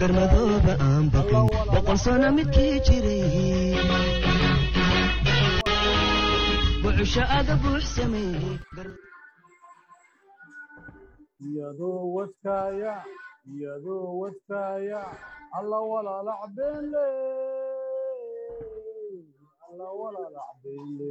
garmadooba aan baqin boqol sano midkii jiray buuxsha aga buuxsameeyey iyadoo wadkaaya iyadoo wadkaaya alla walaala cabeele alla walaala cabeele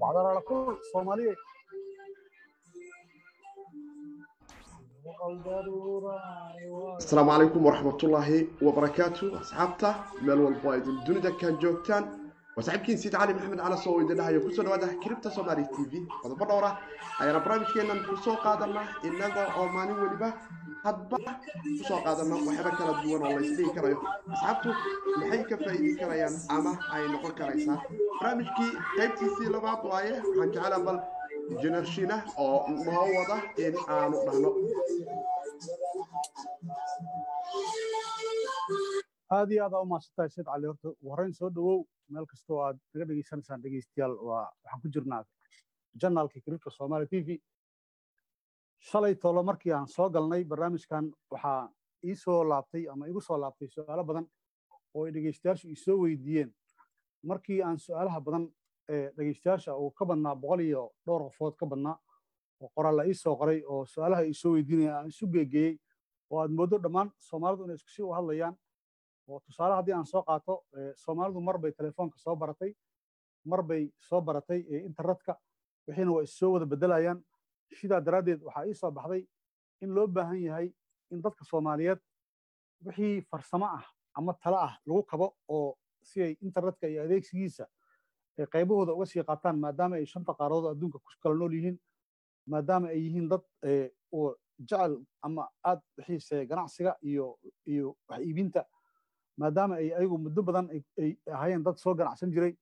wacdalala kul soomaaliye asalaamu calaykum waraxmatullaahi wabarakaatu asxaabta meel walbo ay dunida ka joogtaan. Waa saaxiibkiin siid cali maxamed calas oo idin ku soo dhawaada kiribta soomaali t v. Qodobo dhowra ayaana barnaamijkeenan ku soo qaadana inaga oo maalin weliba hadba ku soo qaadana waxyaaba kala duwan oo laysdhihi karayo. Asxaabtu maxay ka faa'iidi karayaan ama ay noqon karaysaa? Barnaamijkii qaybtiisii labaad waaye waxaan jeclaa bal jenarshina oo noo wada in aanu dhahno aad iyo aad aa u mahadsantahay sayd cali horta horreyn soo dhowow meel kastoo aad naga dhegaysanaysaan dhegaystayaal waxaan ku jirnaa janaalka kiribta soomaali t v. Shalay toolo markii aan soo galnay barnaamijkan waxaa ii soo laabtay ama igu soo laabtay su'aalo badan. Oo ay dhegaystayaashu ii weydiiyeen markii aan su'aalaha badan ee dhegaystayaasha uu ka badnaa boqol iyo dhowr qofood ka badnaa oo qoraal ii soo qoray oo su'aalaha ii soo weydiinaya aan isu geegeeyey oo aad mooddo dhammaan soomaalidu inay isku si u hadlayaan oo tusaale haddii aan soo qaato soomaalidu mar bay telefoonka soo baratay mar bay soo baratay internetka wixiina waa is soo wada beddelayaan. Sidaa daraaddeed waxaa ii soo baxday in loo baahan yahay in dadka soomaaliyeed wixii farsamo ah ama talo ah lagu kabo oo si ay internetka iyo adeegsigiisa ay qaybahooda uga sii qaataan maadaama ay shanta qaaradood adduunka ku kala nool yihiin maadaama ay yihiin dad oo jecel ama aad xiise ganacsiga iyo iyo wax iibinta maadaama ay ayagu muddo badan ay ahaayeen dad soo ganacsan jiray.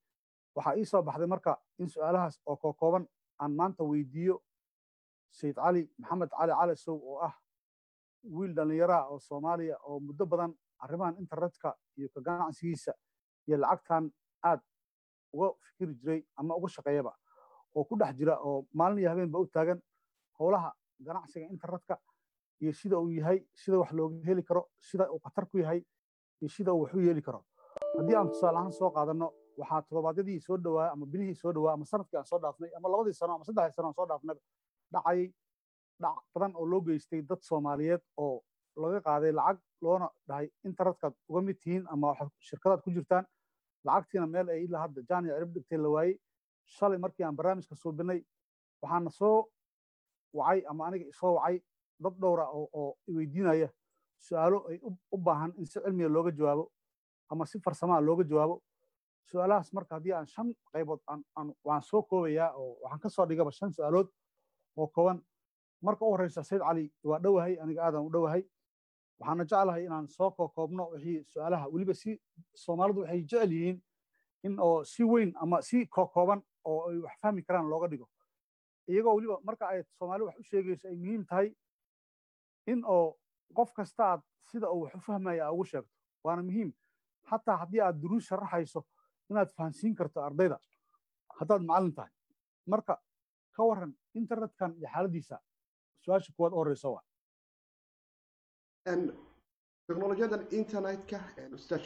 Waxaa ii soo baxday marka in su'aalahaas oo kookooban aan maanta weydiiyo sayid cali maxamed cali calasow oo ah wiil dhallinyaraha oo soomaaliya oo muddo badan arrimahan internetka iyo ka ganacsigiisa iyo lacagtan aad uga fikiri jiray ama uga shaqeeyaba oo ku dhex jira oo maalin iyo habeenba u taagan howlaha ganacsiga internetka iyo sida uu yahay sida wax looga heli karo sida uu khatar ku yahay iyo sida uu wax u yeeli karo. Haddii aan tusaale ahaan soo qaadanno waxaa toddobaadyadii soo dhawaa ama bilihii soo dhawaa ama sannadkii aan soo dhaafnay ama labadii sano ama saddexdii sano aan soo dhaafnay dhacay dhac badan oo loo geystay dad soomaaliyeed oo laga qaaday lacag loona dhahay internetkaad uga mid tihiin ama shirkadaad ku jirtaan lacagtiina meel ay ilaa hadda jaaniya cirib dhigtay la waayey shalay markii aan barnaamijka suubinay waxaana soo wacay ama aniga isoo wacay dad dhowra oo iweydiinaya su'aalo ay u baahan in si cilmiga looga jawaabo ama si farsamaa looga jawaabo. Su'aalahaas marka haddii aan shan qaybood waan soo koobayaa oo waxaan ka soo dhigaba shan su'aalood oo kooban. Marka u horreysa sayid cali waa dhowahay aniga aadan u dhowahay waxaana jeclahay inaan soo koobno wixii su'aalaha weliba si soomaalidu waxay jecel yihiin in oo si weyn ama si kooban oo ay wax fahmi karaan looga dhigo. Iyagoo weliba marka ay soomaali wax u sheegayso ay muhiim tahay in oo qof kasta aad sida uu wax u fahmaya aa ugu sheegto. Waana muhiim. Xataa haddii aad duruus sharaxayso inaad fahansiin karto ardayda haddaad macallin tahay. Marka ka warran internetkan iyo xaaladiisa su'aasha kuwaad u waa teknolojiyadan internetka ustaad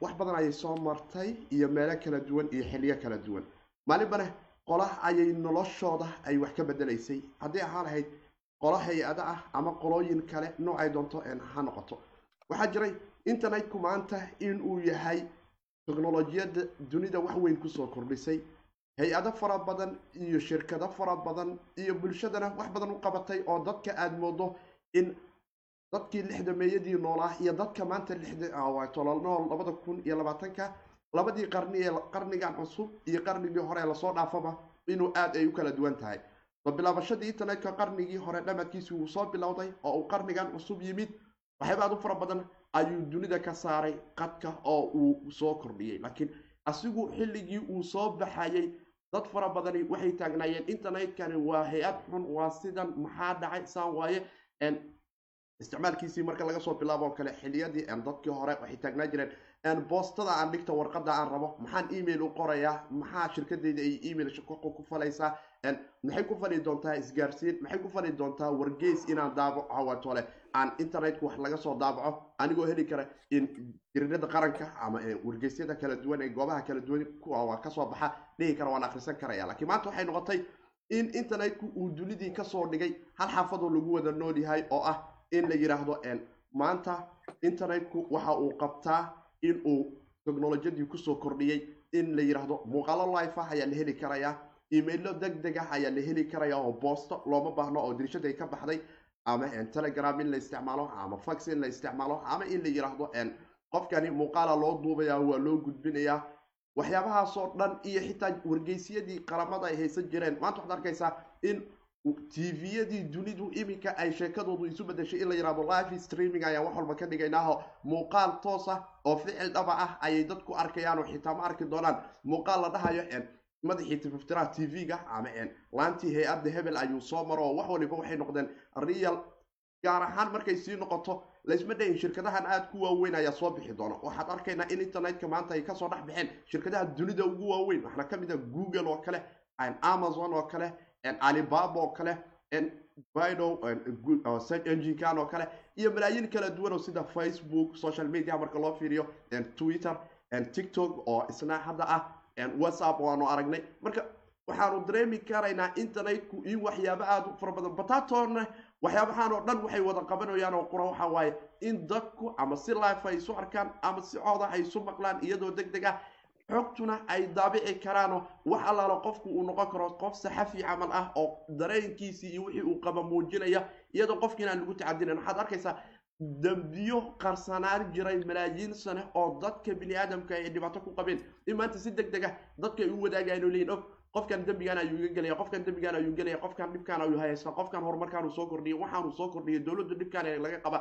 wax badan ayay soo martay iyo meelo kala duwan iyo xilliyo kala duwan. Maalinbane qola ayay noloshooda ay wax ka bedelaysay. Haddii ahaan lahayd qolo hay'ada ah ama qolooyin kale noocay doonto ha noqoto. Waxaa jiray internetku maanta in uu yahay teknolojiyadda dunida wax weyn ku soo kordhisay. Hay'ado fara badan iyo shirkado fara badan iyo bulshadana wax badan u qabatay oo dadka aada moodo in dadkii lixdameeyadii noolaa iyo dadka maanta tololnool labada kun iyo labaatanka labadii qarni ee qarnigan cusub iyo qarnigii hore la soo dhaafaba inuu aada ay u kala duwan tahay. Soo bilaabashadii internetka qarnigii hore dhamadkiisi wuu soo bilowday oo uu qarnigan cusub yimid. Waxyaaba aad u fara badan ayuu dunida ka saaray qadka oo uu soo kordhiyey laakiin asigu xilligii uu soo baxayay dad fara badani waxay taagnaayeen internetkani waa hay'ad xun waa sidan maxaa dhacay saan waaye isticmaalkiisii marka laga soo bilaabo oo kale xiliyadii dadkii hore waxay taagnaa jireen boostada aan dhigta warqada aan rabo maxaan email u qorayaa? Maxaa shirkadeyda ay email shaqo ku falaysaa? Maxay ku fali doontaa isgaarsiin? Maxay ku fali doontaa wargeys inaan daabaco hawatole aan internetka wax laga soo daabaco anigoo heli kara in jiriirada qaranka ama wargeysyada kala duwan ee goobaha kala duwan kuwa ka soo baxa dhihi kara waan akhrisan karaya laakiin maanta waxay noqotay in internetku uu dunidii ka soo dhigay hal xaafadoo lagu wada nool yahay oo ah in la yidhaahdo maanta internetku waxa uu qabtaa in uu technolojiyadii ku soo kordhiyey in la yidhaahdo muuqaalo life ah ayaa la heli karayaa emailo deg deg ah ayaa la heli karaya oo boosto looma baahno oo dirishada ka baxday ama telegram in la isticmaalo ama fax in la isticmaalo ama in la yidhaahdo qofkani muuqaala loo duubaya waa loo gudbinayaa. Waxyaabahaasoo dhan iyo xitaa wargeysyadii qaramada ay haysan jireen maanta waxaad arkaysaa in tviyadii dunidu iminka ay sheekadoodu isu bedeshay in la yidhahdo live streaming ayaan wax walba ka dhigaynaaho muuqaal toos ah oo ficil dhaba ah ayay dadku arkayaan oo xitaa ma arki doonaan muuqaal la dhahayo madaxii tififtiraha tv-ga ama laantii hay'adda hebel ayuu soo maro oo wax waliba waxay noqdeen real gaar ahaan markay sii noqoto laysma dhahin shirkadahan aada ku waaweyn ayaa soo bixi doona waxaad arkaynaa in internetka maanta ay ka soo dhex baxeen shirkadaha dunida ugu waaweyn. Waxaana ka mid ah google oo kale amazon oo kale alibaba oo kale bido search enginekan oo kale iyo malaayiin kala duwan oo sida facebook social media marka loo fiiriyo twitter tiktok oo isna hadda ah whatsapp waanu aragnay. Marka waxaanu dareemi karaynaa internetku in waxyaabo aada fara badan. Batatoona waxyaabahaan oo dhan waxay wada qabanayaan oo qura waxa waaye in dadku ama si life ay isu arkaan ama si cooda ay isu maqlaan iyadoo deg deg ah xogtuna ay daabici karaanoo wax allaalo qofku uu noqon karo qof saxafi camal ah oo dareenkiisii iyo wixii uu qaba muujinaya iyadoo qofkiina aan lagu tacadinayn waxaad arkaysaa dambiyo qarsanaan jiray malaayiin sane oo dadka bini aadamka ay dhibaato ku qabeen. In maanta si deg deg ah dadka ay u wadaagayan oo leeyihiin og qofkan dembigaan ayuu iga gelaya qofkan dembigaan ayuu gelaya qofkan dhibkaan ayuu haysta qofkan horumarkaanuu soo kordhiyay waxaanuu soo kordhiyay dowladdu dhibkaan laga qaba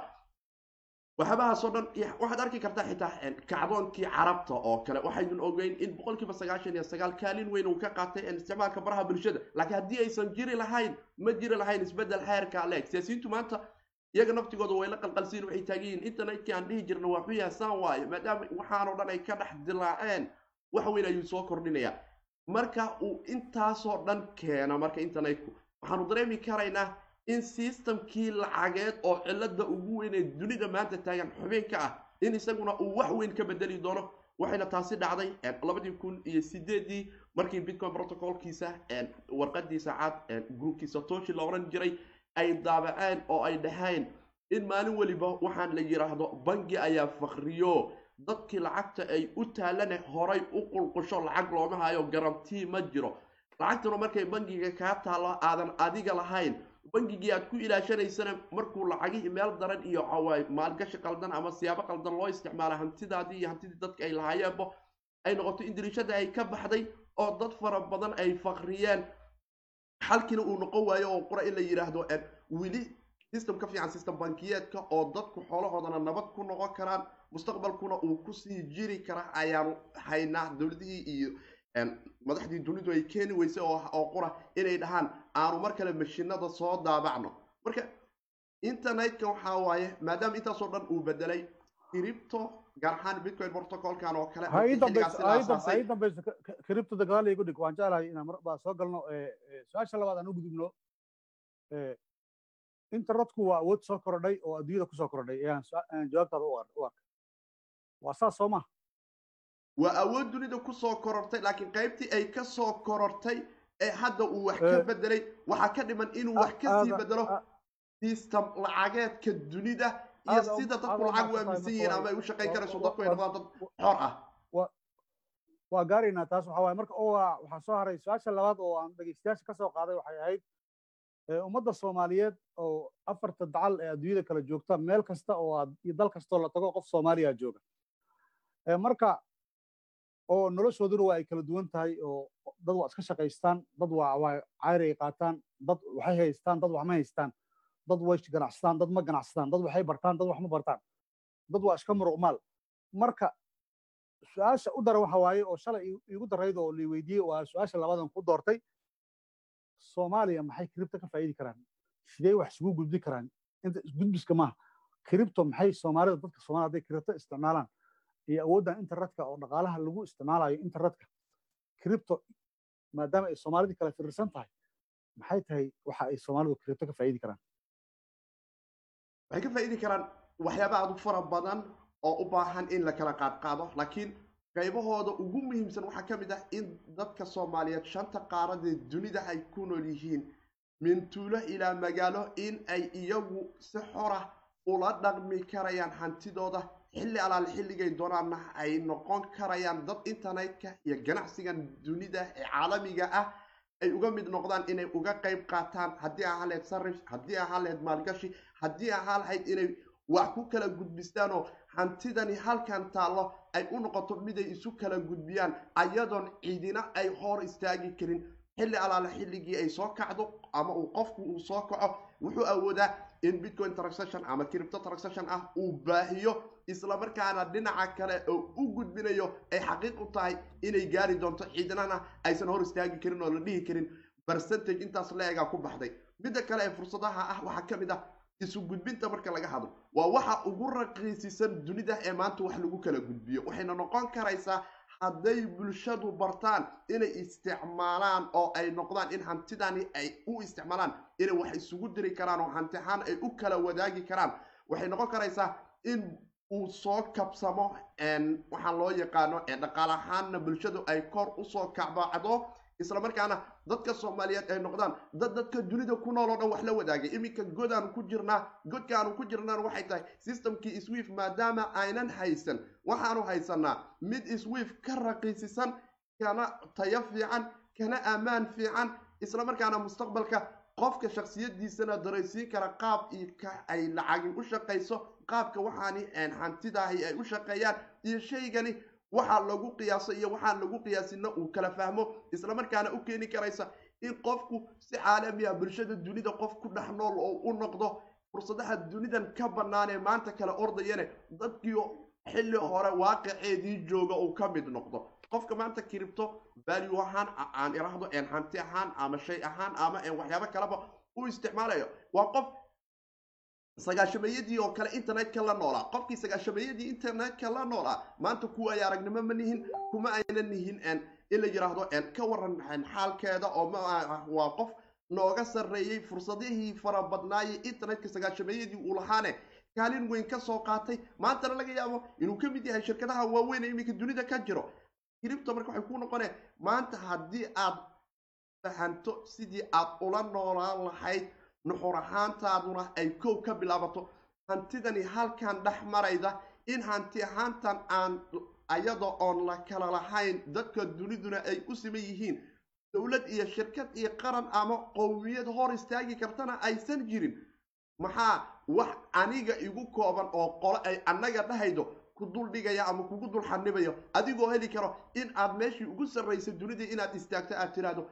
waxyaabahaasoo dhan waxaad arki kartaa xitaa kacdoonkii carabta oo kale waxaydun ogeyn in boqolkiiba sagaashan iyo sagaal kaalin weyn uu ka qaatay isticmaalka baraha bulshada. Laakiin haddii aysan jiri lahayn ma jiri lahayn isbeddel xeerka leeg siyaasiyiintu maanta iyaga naftigooda way la qalqalsiin waxay taagan yihiin internetkii aan dhihi jirna waa xuyaa saan waaye maadaama waxaanoo dhan ay ka dhex dilaaceen wax weyn ayuu soo kordhinayaa marka uu intaasoo dhan keeno marka internetku waxaanu dareemi karaynaa in systemkii lacageed oo cilada ugu weyn ee dunida maanta taagan xubinka ah in isaguna uu wax weyn ka bedeli doono. Waxayna taasi dhacday labadii kun iyo sideedii markii bitcoin protocolkiisa warqadiisa cad groupkiisa toshi la oran jiray ay daabaceen oo ay dhaheen in maalin weliba waxaan la yidhaahdo bangi ayaa fakriyo dadkii lacagta ay u taalane horay u qulqusho lacag looma hayo garantii ma jiro. Lacagtuna markay bangiga kaa taalo aadan adiga lahayn bangigii aad ku ilaashanaysana markuu lacagihii meel daran iyo maalgashi qaldan ama siyaabo qaldan loo isticmaala hantidaadii iyo hantidii dadka ay lahaayeenba ay noqoto in dirishada ay ka baxday oo dad fara badan ay fakriyeen xalkiina uu noqon waayo oo qura in la yidhaahdo weli system ka fiican system bankiyeedka oo dadku xoolahoodana nabad ku noqon karaan mustaqbalkuna uu ku sii jiri kara ayaanu haynaa dowladihii iyo madaxdii dunidu ay keeni weysay oo qura inay dhahaan aanu mar kale mashinada soo daabacno. Marka internetka waxaa waaye maadaama intaasoo dhan uu bedelay cripto gaar ahaan bitcoin protocolkan oo kale dambayso criptoda gadaal igu dhig. Waan jeclahay inaan mar baa soo galno su'aasha labaad aan u gudubno internetku waa awood soo korodhay oo adduunyada ku soo korodhay. Ayaan jawaabtaada u arkay waa saas soo ma waa awood dunida ku soo korortay laakiin qaybtii ay ka soo korortay ee hadda uu wax ka bedelay waxaa ka dhiman inuu wax ka sii bedelo system lacageedka dunida iyo sida dadku lacag u aaminsan yihiin ama ay u shaqayn karayso dadku ay noqdaan dad xor ah. Waa gaaraynaa taas waxaa waaye. Marka waa- waxaa soo haray su'aasha labaad oo aan dhegeystayaasha ka soo qaaday waxay ahayd ummadda soomaaliyeed oo afarta dacal ee adduunyada kala joogta meel kasta oo aad iyo dal kastoo la tago qof soomaaliya jooga. Marka oo noloshooduna waa ay kala duwan tahay oo dad waa iska shaqaystaan dad waa cayr ay qaataan dad waxay haystaan dad wax ma haystaan dad way ganacsadaan dad ma ganacsadaan dad waxay bartaan dad wax ma bartaan dad waa iska muruqmaal. Marka su'aasha u dara waxa waaye oo shalay iigu- darayd oo la weydiiyey waa su'aasha labadan ku doortay soomaaliya maxay kiribto ka faa'iidi karaan? Sidee wax isugu gudbi karaan? Inta isgudbiska maaha kiribto maxay soomaalida dadka soomaalida hadday kiribto isticmaalaan iyo awooddan internetka oo dhaqaalaha lagu isticmaalayo internetka kiribto maadaama ay soomaalidii kala firirsan tahay maxay tahay waxa ay soomaalidu kiribto ka faa'iidi karaan? Waxay ka faa'iidi karaan waxyaaba aad u fara badan oo u baahan in la kala qaadqaado laakiin qaybahooda ugu muhiimsan waxaa ka mid ah in dadka soomaaliyeed shanta qaaradee dunida ay ku nool yihiin. Min tuulo ilaa magaalo in ay iyagu si xora ula dhaqmi karayaan hantidooda xilli alaale xilligay doonaanna ay noqon karayaan dad internetka iyo ganacsigan dunida ee caalamiga ah ay uga mid noqdaan inay uga qayb qaataan. Haddii ahaa lahayd sarif haddii ahaa lahayd maalgashi haddii ahaa lahayd inay wax ku kala gudbistaanoo hantidani halkan taallo ay u noqoto mid ay isu kala gudbiyaan ayadoon ciidina ay hor istaagi karin. Xilli alaale xilligii ay soo kacdo ama uu qofku uu soo kaco wuxuu awoodaa in bitcoin transaction ama crypto transaction ah uu baahiyo islamarkaana dhinaca kale oo u gudbinayo ay xaqiiq u tahay inay gaari doonto ciidinana aysan hor istaagi karin oo la dhihi karin percentage intaas la-egaa ku baxday. Midda kale ee fursadaha ah waxaa ka mid ah isu gudbinta marka laga hadlo. Waa waxa ugu raqiisisan dunida ee maanta wax lagu kala gudbiyo waxayna noqon karaysaa hadday bulshadu bartaan inay isticmaalaan oo ay noqdaan in hantidani ay u isticmaalaan inay wax isugu diri karaan oo hanti ahaan ay u kala wadaagi karaan. Waxay noqon karaysaa in uu soo kabsamo waxaa loo yaqaano dhaqaal ahaanna bulshadu ay kor u soo kacbacdo islamarkaana dadka soomaaliyeed ay noqdaan dad dadka dunida ku nool oo dhan wax la wadaagay. Iminka god aanu ku jirnaa godka aanu ku jirnaan waxay tahay systemkii swift maadaama aynan haysan. Waxaanu haysanaa mid swift ka raqiisisan kana tayo fiican kana ammaan fiican islamarkaana mustaqbalka qofka shaksiyadiisana daraysiin kara qaab ay lacagi u shaqayso. Qaabka waxaani hantidaahi ay u shaqeeyaan iyo shaygani waxaa lagu qiyaaso iyo waxaan lagu qiyaasina uu kala fahmo islamarkaana u keeni karaysa in qofku si caalami ah bulshada dunida qof ku dhex nool oo u noqdo fursadaha dunidan ka banaanee maanta kala ordayane dadkii xilli hore waaqiceedii jooga uu ka mid noqdo. Qofka maanta kiribto value ahaan aan irahdo hanti ahaan ama shay ahaan ama waxyaabo kaleba u isticmaalayo waa qof sagaashameeyadii oo kale internetka la noolaa. Qofkii sagaashameeyadii internetka la noolaa maanta kuwa ay aragnimo ma nihin kuma aynan nihin in la yidhaahdo ka waran xaalkeeda oo waa qof nooga sarreeyey fursadihii fara badnaayey internetka sagaashameeyadii uu lahaane kaalin weyn ka soo qaatay. Maantana laga yaabo inuu ka mid yahay shirkadaha waaweyn ee iminka dunida ka jiro. Kiribto marka waxay ku noqoneen maanta haddii aad fahanto sidii aad ula noolaan lahayd nuxur ahaantaaduna ay kow ka bilaabato. Hantidani halkan dhex marayda in hanti ahaantan aan ayada oon la kala lahayn dadka duniduna ay u siman yihiin. Dowlad iyo shirkad iyo qaran ama qowmiyad hor istaagi kartana aysan jirin. Maxaa wax aniga igu kooban oo qolo ay annaga dhahaydo ku dul dhigaya ama kugu dul xanibayo adigoo heli karo in aad meeshii ugu sarraysa dunidii inaad istaagto aad tiraahdo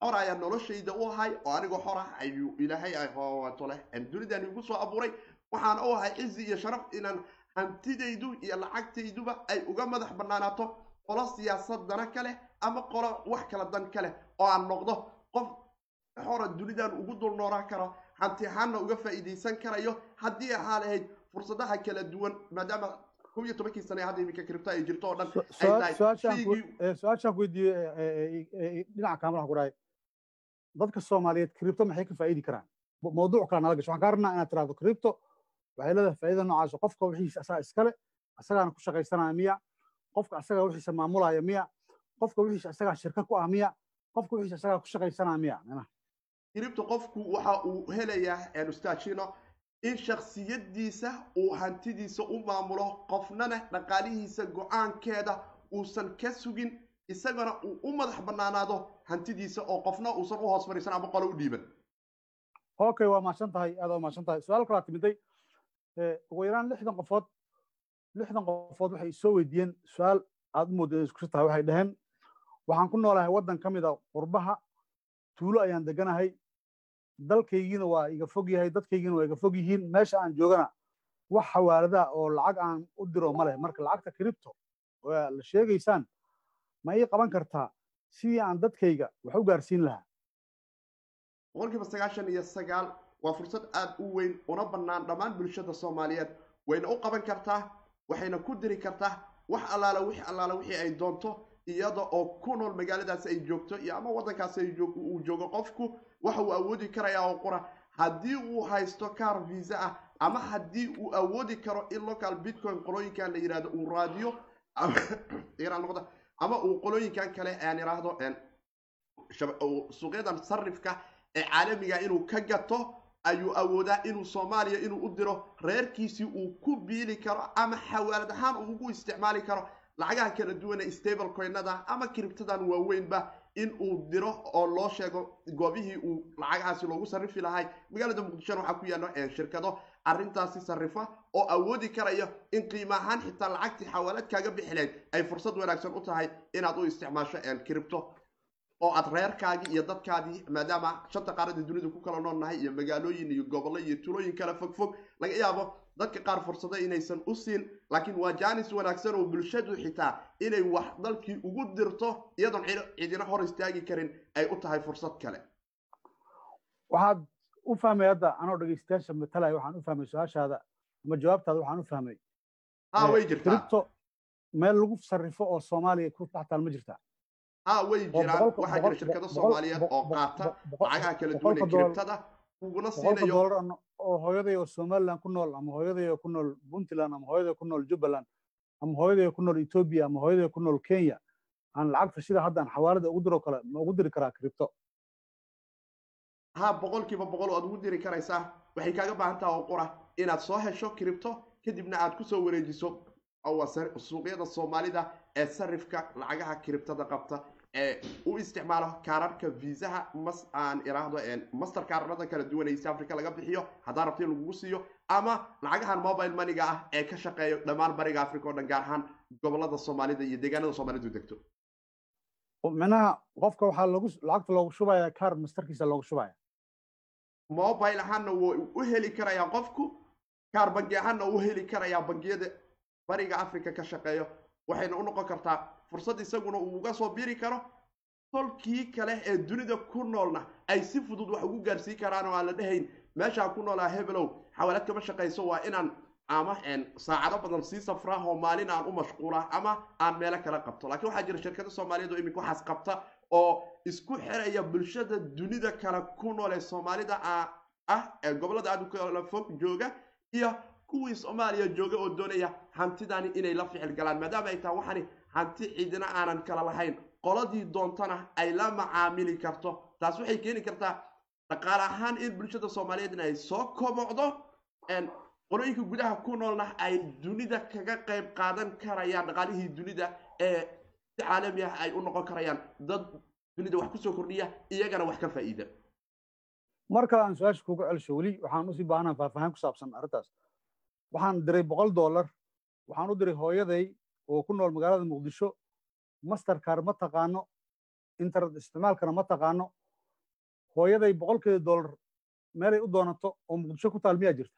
xor ayaa noloshayda u ahay oo anigoo xor ah ayuu ilaahay ahoowato leh dunidan igu soo abuuray waxaana u ahay cizi iyo sharaf inaan hantidaydu iyo lacagtayduba ay uga madax bannaanaato qolo siyaasadana ka leh ama qolo wax kala dan ka leh oo aan noqdo qof xora dunidan ugu dul noolaan karo hanti ahaanna uga faa'iidaysan karayo haddii ahaa lahayd fursadaha kala duwan maadaama kow iyo tobankii sane hadda iminka kiribto ay jirto oo dhan su'aashaan ku weydiiyey dhinaca kaamalaha ku dhahay dadka soomaaliyeed kiribto maxay ka faa'iidi karaan? Mawduuc kale nala gasho. Waxaan kaa rabnaa inaad tiraahdo kiribto waxay leedahay faa'iida noocaas qofka wixiisa asaga iskale asagaana ku shaqaysanaya miya. Qofka asaga wixiisa maamulaya miya. Qofka wixiisa asagaa shirka ku ah miya. Qofka wixiisa asagaa ku shaqaysanaya miya. Kiribto qofku waxa uu helayaa ustaashino in shaksiyadiisa uu hantidiisa u maamulo qofnana dhaqaalihiisa go'aankeeda uusan ka sugin isagana uu u madax bannaanaado hantidiisa oo qofna uusan u hoos fadhiisan ama qolo u dhiiban. Okay waa mahadsan tahay aad waa mahadsan tahay. Su'aal kalaa timiday ugu yaraan lixdan qofood lixdan qofood waxay soo weydiiyeen su'aal aad u moodda isku tahay waxay dhaheen waxaan ku noolahay waddan ka mid a qurbaha tuulo ayaan deganahay dalkaygiina waa iga fog yahay dadkaygiina waa iga fog yihiin meesha aan joogana wax xawaalada oo lacag aan u diro ma leh. Marka lacagta cripto la sheegaysaan ma ii qaban kartaa sidii aan dadkayga wax u gaarsiin lahaa. Boqolkiiba sagaashan iyo sagaal waa fursad aad u weyn una bannaan dhammaan bulshada soomaaliyeed. Wayna u qaban kartaa waxayna ku diri kartaa wax allaala wix allaala wixii ay doonto iyada oo ku nool magaaladaasi ay joogto iyo ama waddankaasi uu joogo. Qofku waxa uu awoodi karayaa oo qura. Haddii uu haysto kaar visa ah ama haddii uu awoodi karo in local bitcoin qolooyinkan la yidhahdo uu raadiyo ama uu qolooyinkan kale aan idhaahdo suuqyadan sarifka ee caalamiga inuu ka gato ayuu awoodaa inuu soomaaliya inuu u diro reerkiisii uu ku biili karo ama xawaalad ahaan uu ugu isticmaali karo lacagaha kala duwana stable coinada ama kiribtadan waaweynba in uu diro oo loo sheego goobihii uu lacagahaasi loogu sarrifi lahay. Magaalada muqdishona waxaa ku yaalla shirkado arrintaasi sarrifa oo awoodi karaya in qiimo ahaan xitaa lacagtii xawaalad kaaga bixileed ay fursad wanaagsan u tahay inaad u isticmaasho kiribto oo aad reerkaagii iyo dadkaadii maadaama shanta qaarada dunida ku kala nool nahay iyo magaalooyin iyo gobollo iyo tulooyin kala fog fog laga yaabo dadka qaar fursado inaysan u siin laakiin waa jaanis wanaagsan oo bulshadu xitaa inay wax dalkii ugu dirto iyadoon cidina hor istaagi karin ay u tahay fursad kale. Waxaad u fahmay hadda anoo dhegeystayaasha matalaya waxaan u fahmay su'aashaada ama jawaabtaada waxaan u fahmay. Ha way jirtaa. Cripto meel lagu sarrifo oo soomaaliya ku dhextaal ma jirtaa. Ha way jiraan. waxaa jira shirkado soomaaliyeed oo qaata lacagaha kala duwan ee kiribtada uguna siinayo oo hooyaday oo somaliland ku nool ama hooyaday oo ku nool puntland ama hooyaday ku nool jubbaland ama hooyaday oo ku nool ethiopia ama hooyaday ku nool kenya aan lacagta sida hadda aan xawaalada ugu diro kale ma ugu diri karaa cripto ha boqolkiiba boqol oad ugu diri karaysaa. Waxay kaaga baahan taha oo qura inaad soo hesho cripto kadibna aad ku soo wareejiso suuqyada soomaalida ee sarifka lacagaha kiribtada qabta ee u isticmaalo kaararka viisaha aan iraahdo master kaararada kala duwan ee east africa laga bixiyo. Haddaa rabta in lagugu siiyo ama lacagahan mobile moneyga ah ee ka shaqeeyo dhammaan bariga africa o dhan gaar ahaan gobollada soomaalida iyo deegaanada soomaalidu degto micnaha qofka waxaa lagu lacagta loogu shubaya kaar masterkiisa loogu shubaya mobile ahaanna wuu u heli karayaa qofku kaar bangi ahaanna u heli karayaa bangiyada bariga africa ka shaqeeyo waxayna u noqon kartaa fursad isaguna uu uga soo biri karo tolkii kale ee dunida ku noolna ay si fudud wax ugu gaarsiin karaan oo aan la dhahayn meeshaan ku noolaa hebelow xawaalad kama shaqayso waa inaan ama saacado badan sii safraa oo maalin aan u mashquula ama aan meelo kala qabto. Laakiin waxaa jira shirkado soomaaliyeed oo iminka waxaas qabta oo isku xiraya bulshada dunida kale ku nool ee soomaalida ah ee gobollada aad kala fog jooga iyo kuwii soomaaliya jooga oo doonaya hantidani inay la ficil galaan. Maadaama ay tahay waxani hanti cidina aanan kala lahayn. Qoladii doontana ay la macaamili karto. Taas waxay keeni kartaa dhaqaale ahaan in bulshada soomaaliyeedna ay soo kobocdo qolooyinka gudaha ku noolna ay dunida kaga qayb qaadan karayaan dhaqaalihii dunida ee si caalami ah ay u noqon karayaan. Dad dunida wax ku soo kordhiya iyagana wax ka faa'iida. Mar kale aan su'aasha kuga celsho weli waxaan u sii baahnaa faahfaahin ku saabsan arrintaas. Waxaan diray boqol dollar waxaan u diray hooyaday oo ku nool magaalada muqdisho. Masterkar ma taqaano internet isticmaalkana ma taqaano. Hooyaday boqolkeeda dollar meelay u doonato oo muqdisho ku taal miyaa jirta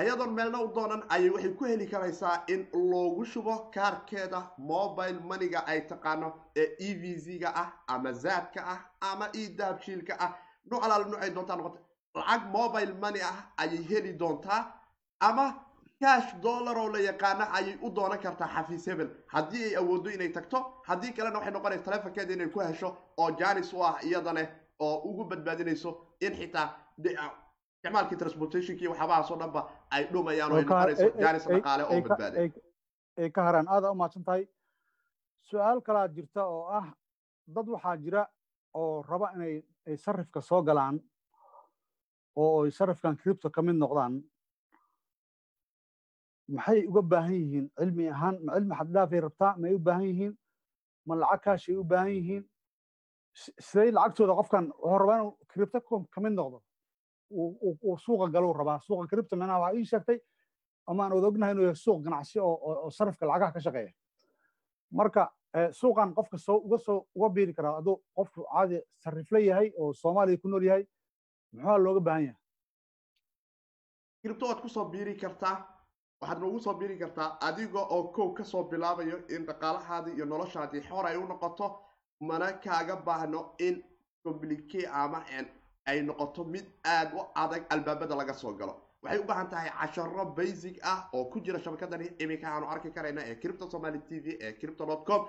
ayadoon meelna u doonan ayay waxay ku heli karaysaa in loogu shubo kaarkeeda mobile moneyga ay taqaano ee e v z-ga ah ama zaadka ah ama e dahabshiilka ah. Nooc alaala noocay doontaa noqota lacag mobile money ah ayay heli doontaa ama cash dollar oo la yaqaana ayay u doonan kartaa xafiis hebel haddii ay awooddo inay tagto haddii kalena waxay noqonaysa taleefonkeeda inay ku hesho oo janis u ah iyadane oo ugu badbaadinayso in xitaa isticmaalkii transportationki waxyaabahaasoo dhanba ay dhumayaan oo janis dhaqaale oo badbaaday ay ka haraan. Aada u mahadsan tahay. Su'aal kalaa jirta oo ah dad waxaa jira oo raba inay ay sarifka soo galaan oo ay sarifkan cripto ka mid noqdaan. Maxay uga baahan yihiin cilmi ahaan? Ma cilmi xaddhaafay rabtaa? May u baahan yihiin? Ma lacag kaashay u baahan yihiin? Si- siday lacagtooda qofkan wuxuu rabaa inuu cripto ka mid noqdo suuqa galuu rabaa. Suuqa cripto macnaha waxaa ii sheegtay ama aan wada ognahay inuu yahay suuq ganacsi oo sarifka lacagaha ka shaqeeya. Marka suuqan qofka soo uga soo uga biiri karaa hadduu qofku caadi sarifle yahay oo soomaaliya ku nool yahay muxuu looga baahan yahay? Kiribto waad ku soo biiri kartaa waxaad noogu soo biiri kartaa adiga oo kow ka soo bilaabayo in dhaqaalahaadii iyo noloshaadii xor ay u noqoto mana kaaga baahno in complicate ama ay noqoto mid aad u adag albaabada laga soo galo. Waxay u baahan tahay casharo basic ah oo ku jira shabakadani. Iminka aanu arki karayna ee cripto somaly t v ee cripto dot com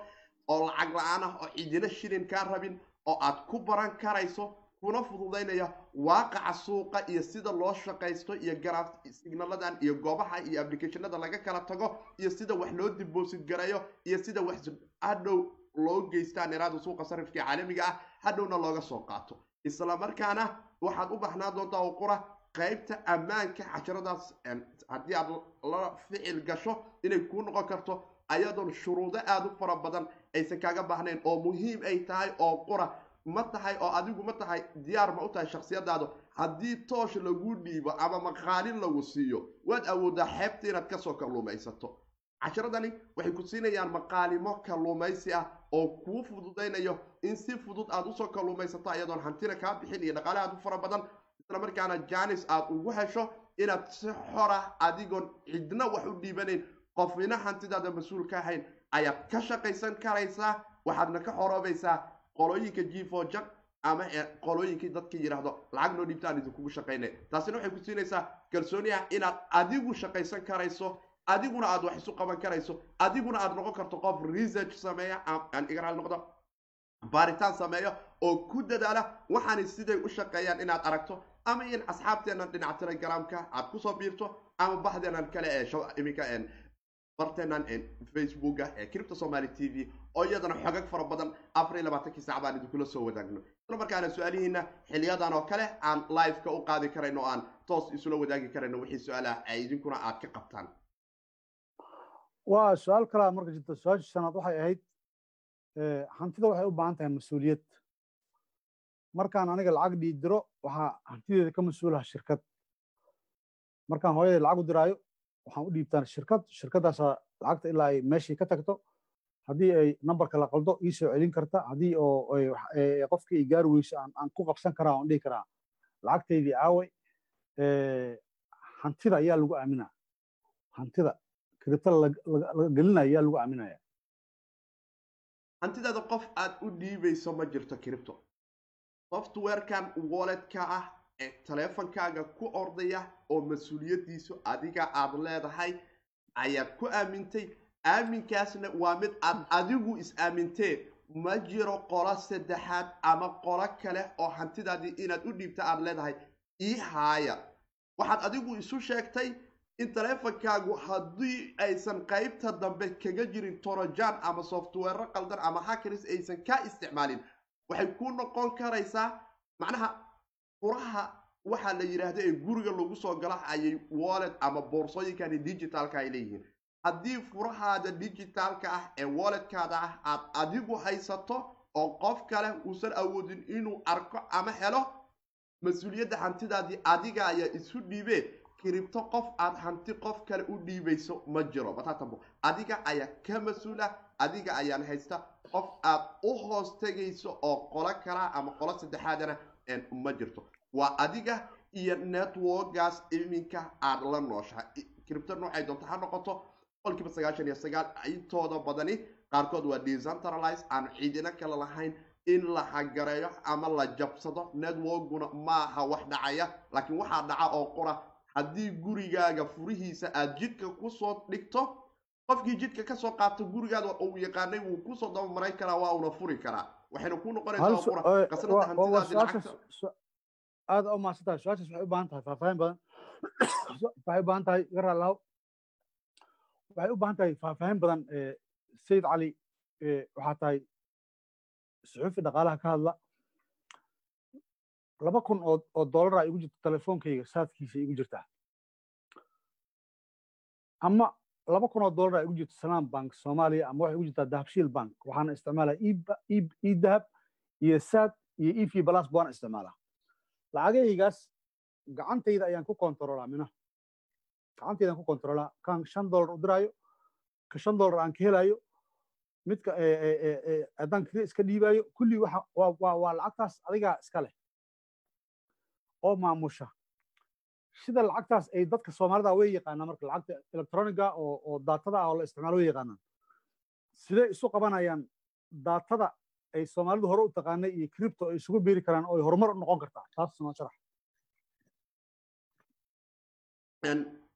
oo lacag la'aan ah oo cidina shilin kaa rabin oo aad ku baran karayso kuna fududaynaya waaqaca suuqa iyo sida loo shaqaysto iyo garaaf signaladan iyo goobaha iyo applicationada laga kala tago iyo sida wax loo diboosid gareeyo iyo sida wax hadhow loo geystaan iraada suuqa sarifka caalamiga ah hadhowna looga soo qaato isla markaana waxaad u baxnaa doontaa oo qura qaybta ammaanka casharadaas en, haddii aad la ficil gasho inay kuu noqon karto ayadoon shuruudo aada u fara badan aysan kaaga baahnayn oo muhiim ay tahay oo qura ma tahay oo adigu ma tahay diyaar ma u tahay shaksiyadaadu haddii toosh lagu dhiibo ama maqaalin lagu siiyo waad awoodaa xeebta inaad ka soo kalluumaysato casharadani waxay ku siinayaan maqaalimo kalluumaysi ah oo kuu fududaynayo in si fudud aad u soo kalluumaysato ayadoon hantina kaa bixin iyo dhaqaale aad u fara badan. Isla markaana janis aad ugu hesho inaad si xora adigoon cidna wax u dhiibanayn qofina hantidaada mas'uul ka ahayn ayaad ka shaqaysan karaysaa waxaadna ka xoroobaysaa qolooyinka gfojak ama ee qolooyinkii dadka yidhaahdo lacag noo dhiibta aan idinkugu shaqaynay taasina waxay ku siinaysaa kalsooni ah inaad adigu shaqaysan karayso adiguna aad wax isu qaban karayso adiguna aad noqon karto qof research sameeya noqdo baaritaan sameeyo oo ku dadaala waxaanay siday u shaqeeyaan inaad aragto ama in asxaabteennan dhinaca telegramka aad ku soo biirto ama baxdeennan kale ee iminka een barteennan een facebooka ee cripto somaly t v oo iyadana xogag fara badan afar iyo labaatankii saac baan idinkula soo wadaagno. Isla markaana su'aalihiina xiliyadan oo kale aan live-ka u qaadi karayno o aan toos isula wadaagi karayno wixii su'aalaha ay idinkuna aad ka qabtaan waa su'aal kalaa marka jirta su'aasha waxay ahayd hantida waxay u baahan tahay mas'uuliyad. Markaan aniga lacag dhiidiro waxaa hantideeda ka mas'uulaha shirkad. Markaan hooyaday lacag u diraayo waxaan u dhiibtaan shirkad. Shirkaddaasaa lacagta ilaa ay meeshii ka tagto haddii ay nambarka la qaldo ii soo celin karta. Haddii oo qofkii ay gaari weyso aan ku qabsan karaa aan dhihi karaa. Lacagtaydii aaway hantida ayaa lagu aaminaa. Hantida kiribta laga gelinaya lagu aaminaya hantidaada qof aad u dhiibayso ma jirto cripto softwarekan walletka ah ee taleefankaaga ku ordaya oo mas'uuliyaddiisu adiga aad leedahay ayaad ku aamintay. Aaminkaasna waa mid aad adigu is-aamintee ma jiro qolo saddexaad ama qolo kale oo hantidaadii inaad u dhiibta aad leedahay. Ii haaya. Waxaad adigu isu sheegtay in taleefankaagu haddii aysan qaybta dambe kaga jirin torojan ama software qaldan ama hackers aysan ka isticmaalin waxay ku noqon karaysaa macnaha furaha waxaa la yidhaahda ee guriga lagu soo gala ayay wallet ama boorsooyinkani digitalka ay leeyihiin. Haddii furahaada digitalka ah ee walletkaada ah aad adigu haysato oo qof kale uusan awoodin inuu arko ama helo mas'uuliyadda hantidaadii adiga ayaa isu dhiibee kiribto qof aad hanti qof kale u dhiibayso ma jiro. Batatambo adiga ayaa ka mas'uula adiga ayaan haysta. Qof aad u hoos tegayso oo qolo kalaa ama qolo saddexaadana ma jirto. Waa adiga iyo networkaas iminka aad la nooshahay. Kiribto noocay doonto ha noqoto boqolkiiba sagaashan iyo sagaal intooda badani qaarkood waa decentralize aan ciidina kale lahayn in la hagareeyo ama la jabsado. Networkguna maaha wax dhacaya laakiin waxaa dhaca oo qura haddii gurigaaga furihiisa aad jidka ku soo dhigto qofkii jidka ka soo qaato gurigaada uu yaqaanay wuu ku soo dabamaray karaa waa una furi karaa. Waxayna ku noqonaysaa qura. qasnada hantidaadi lacagta aada u mahadsantahay su'aashaas waxay u baahan tahay faahfaahin badan. Waxay u baahan tahay iga raalahow waxay u baahan tahay faahfaahin badan sayid cali waxaa tahay suxuufi dhaqaalaha ka hadla laba kun oo dollara igu jirto telefoonkayga saadkiisa igu jirtaa ama laba kun oo dollar ay ugu jirto salaam bank soomaaliya ama waxay ugu jirtaa dahabshiil bank waxaana isticmaalaa e dahab iyo saad iyo e v balas baan isticmaalaa. Lacagahaygaas gacantayda ayaan ku kontarolaa mina gacantaydaan ku kontarolaa kan shan dollar u diraayo ka shan dollar aan ka helayo midka haddaan iska dhiibaayo kulli waa lacagtaas adigaa iska leh oo maamusha. Sida lacagtaas ay dadka soomaalida way yaqaanaan marka lacagta electroniga oo daatada ah oo la isticmaalo way yaqaanaan. Siday isu qabanayaan daatada ay soomaalidu hore u taqaanay iyo cripto ay isugu beeri karaan oo ay horumar u noqon kartaa. Taas noo sharax.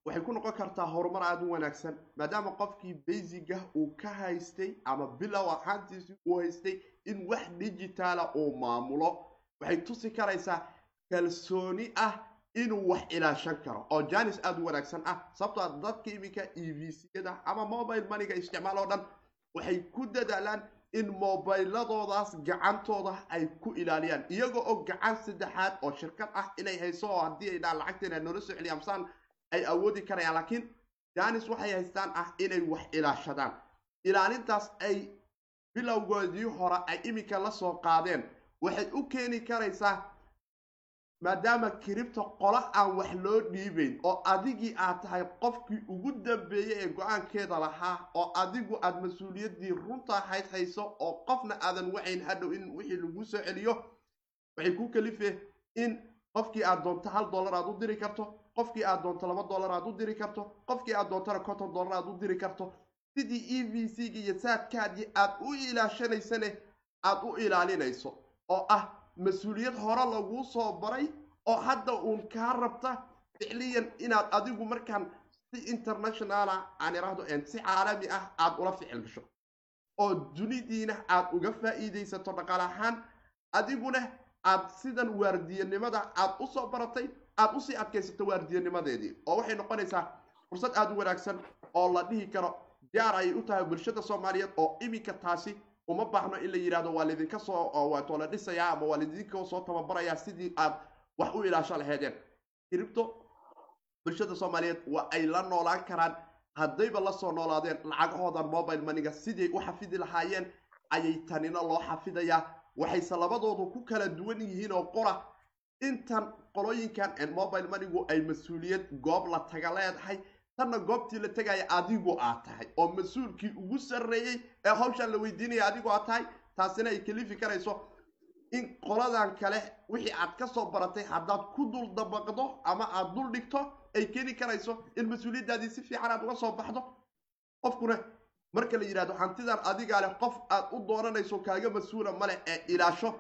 Waxay ku noqon kartaa horumar aada u wanaagsan maadaama qofkii basiga uu ka haystay ama bilow ahaantiisii uu haystay in wax digitaala uu maamulo. Waxay tusi karaysaa kalsooni ah inuu wax ilaashan karo oo janis aada u wanaagsan ah sababtoo dadka iminka e v c-yada ama mobile moneyga isticmaal oo dhan waxay ku dadaalaan in mobiladoodaas gacantooda ay ku ilaaliyaan iyagoo oo gacan saddexaad oo shirkad ah inay hayso oo haddii ay dhahaan lacagteena noola soo celiya amsaan ay awoodi karayaan laakiin janis waxay haystaan ah inay wax ilaashadaan. Ilaalintaas ay bilowgoodii hore ay iminka la soo qaadeen waxay u keeni karaysaa maadaama kiribta qolo aan wax loo dhiibayn oo adigii aad tahay qofkii ugu dambeeyey ee go'aankeeda lahaa oo adigu aad mas'uuliyaddii runta ahayd hayso oo qofna aadan wacayn hadhow in wixii lagu soo celiyo waxay ku kalifeen in qofkii aad doonto hal dollar aad u diri karto qofkii aad doonto laba dollar aad u diri karto qofkii aad doontona konton dollar aad u diri karto. Sidii e v c-ga iyo saadkaadii aad u ilaashanaysane aad u ilaalinayso oo ah mas'uuliyad hore laguu soo baray oo hadda uun kaa rabta ficliyan inaad adigu markaan si internationala aan iraahdo si caalami ah aad ula ficil gasho. Oo dunidiina aad uga faa'iidaysato dhaqaal ahaan adiguna aad sidan waardiyanimada aad u soo baratay aad u sii adkaysato waardiyanimadeedii oo waxay noqonaysaa fursad aada u wanaagsan oo la dhihi karo diyaar ayay u tahay bulshada soomaaliyeed oo iminka taasi uma baahno in la yidhahdo waa laydinka soo la dhisayaa ama waa laydinka soo tababarayaa sidii aad wax u ilaasho laheedeen kiribto bulshada soomaaliyeed waa ay la noolaan karaan. Haddayba la soo noolaadeen lacagahoodan mobile maniga siday u xafidi lahaayeen ayay tanina loo xafidayaa. Waxayse labadoodu ku kala duwan yihiin oo qora. Intan qolooyinkan mobile manigu ay mas'uuliyad goob la taga leedahay tanna goobtii la tegaya adigu aad tahay oo mas'uulkii ugu sarreeyey ee hawshaan la weydiinaya adigu aad tahay taasina ay kalifi karayso in qoladan kale wixii aad ka soo baratay haddaad ku dul dabaqdo ama aad dul dhigto ay keeni karayso in mas'uuliyaddaadii si fiican aad uga soo baxdo. Qofkuna marka la yidhahdo hantidan adigaa leh qof aad u doonanayso kaaga mas'uula maleh ee ilaasho.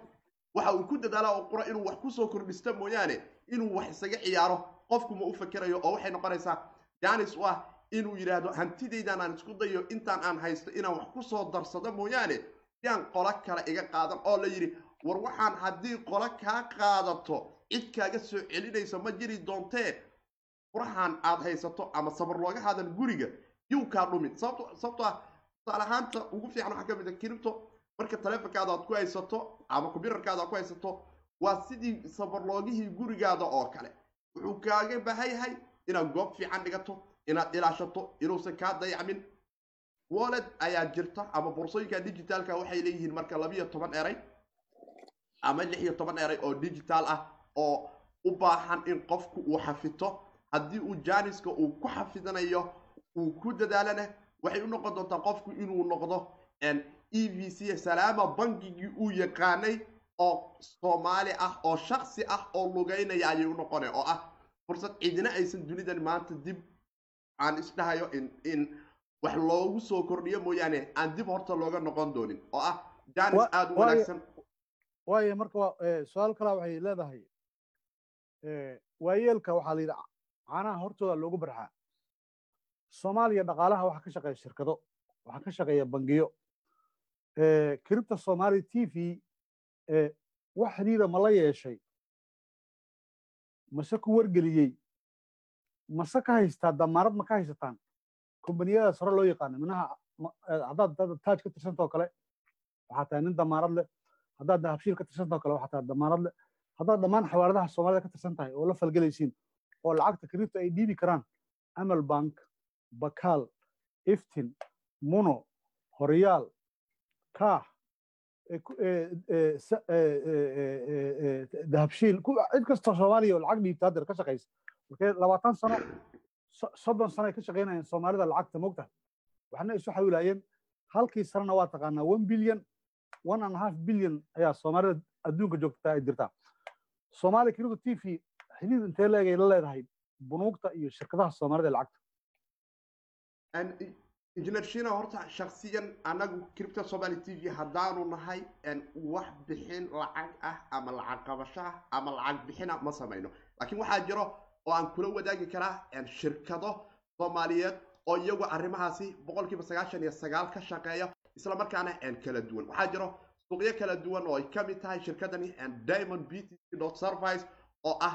Waxa uu ku dadaala oo qura inuu wax ku soo kordhista mooyaane inuu wax isaga ciyaaro. Qofku ma u fakerayo oo waxay noqonaysaa janis u ah inuu yidhaahdo hantidaydan aan isku dayo intaan aan haysto inaan wax ku soo darsado mooyaane yaan qolo kale iga qaadan oo la yidhi war waxaan haddii qolo kaa qaadato cid kaaga soo celinayso ma jiri doontee? Furahan aad haysato ama sabar looga haadan guriga yuu kaa dhumin sababto ah tusaale ahaanta ugu fiican waxaa ka mid a kiribto. Marka taleefonkaada aad ku haysato ama combyuterkaada aad ku haysato waa sidii sabarloogihii gurigaada oo kale. Wuxuu kaaga baahan yahay inaad goob fiican dhigato inaad ilaashato inuusan kaa dayacmin. Wallet ayaa jirta ama boorsooyinka digitaalka waxay leeyihiin marka labiyo toban eray ama lix iyo toban eray oo digital ah oo u baahan in qofku uu xafito. Haddii uu janiska uu ku xafidanayo uu ku dadaalana waxay u noqon doontaa qofku inuu noqdo e v c salaama bankigii uu yaqaanay oo soomaali ah oo shaksi ah oo lugeynaya ayay u noqona oo ah fursad cidina aysan dunidan maanta dib aan isdhahayo in in wax loogu soo kordhiyo mooyaane aan dib horta looga noqon doonin oo ah janis aada u wanaagsan. waayo marka su'aal kalaa waxay leedahay waayeelka waxaa la yidhi caanaha hortooda loogu barxaa. Soomaaliya dhaqaalaha waxaa ka shaqeeya shirkado waxaa ka shaqeeya bangiyo kiribta soomaali t v wax xiriira ma la yeeshay mase ku wargeliyey. Mase ka haystaa damaarad ma ka haysataan? Kombaniyadaas hore loo yaqaano minaha haddaad taaj ka tirsantao kale waxaa tahay nin damaarad leh. Haddaad dahabshiil ka tirsantao kale waxaa tahay damaarad leh. Haddaad dhammaan xawaaradaha soomaalida ka tirsan tahay oo la falgelaysiin oo lacagta kiribta ay dhiibi karaan amal bank bakaal iftin muno horyaal kaah dahabshiil cid kastoo soomaaliya oo lacag dhiibta ka shaqaysa markee labaatan sano soddon sano ay ka shaqaynayeen soomaalida lacagta mogtahay waxna isu xawilaayeen halkii sanana waa taqaanaa one billion one and half billion ayaa soomaalida adduunka joogta ay dirtaa soomaaliya kiribto t v xidhiid intee leegay la leedahay bunuugta iyo shirkadaha soomaalida lacagta injineer shina horta shaksiyan anagu kiribta somali t v haddaanu nahay wax bixin lacag ah ama lacag qabasho ah ama lacag bixina ma samayno. Laakiin waxaa jiro oo aan kula wadaagi karaa shirkado soomaaliyeed oo iyagu arrimahaasi boqolkiiba sagaashan iyo sagaal ka shaqeeya islamarkaana kala duwan. Waxaa jiro suuqyo kala duwan oo ay ka mid tahay shirkadani diamond b t c dot service oo ah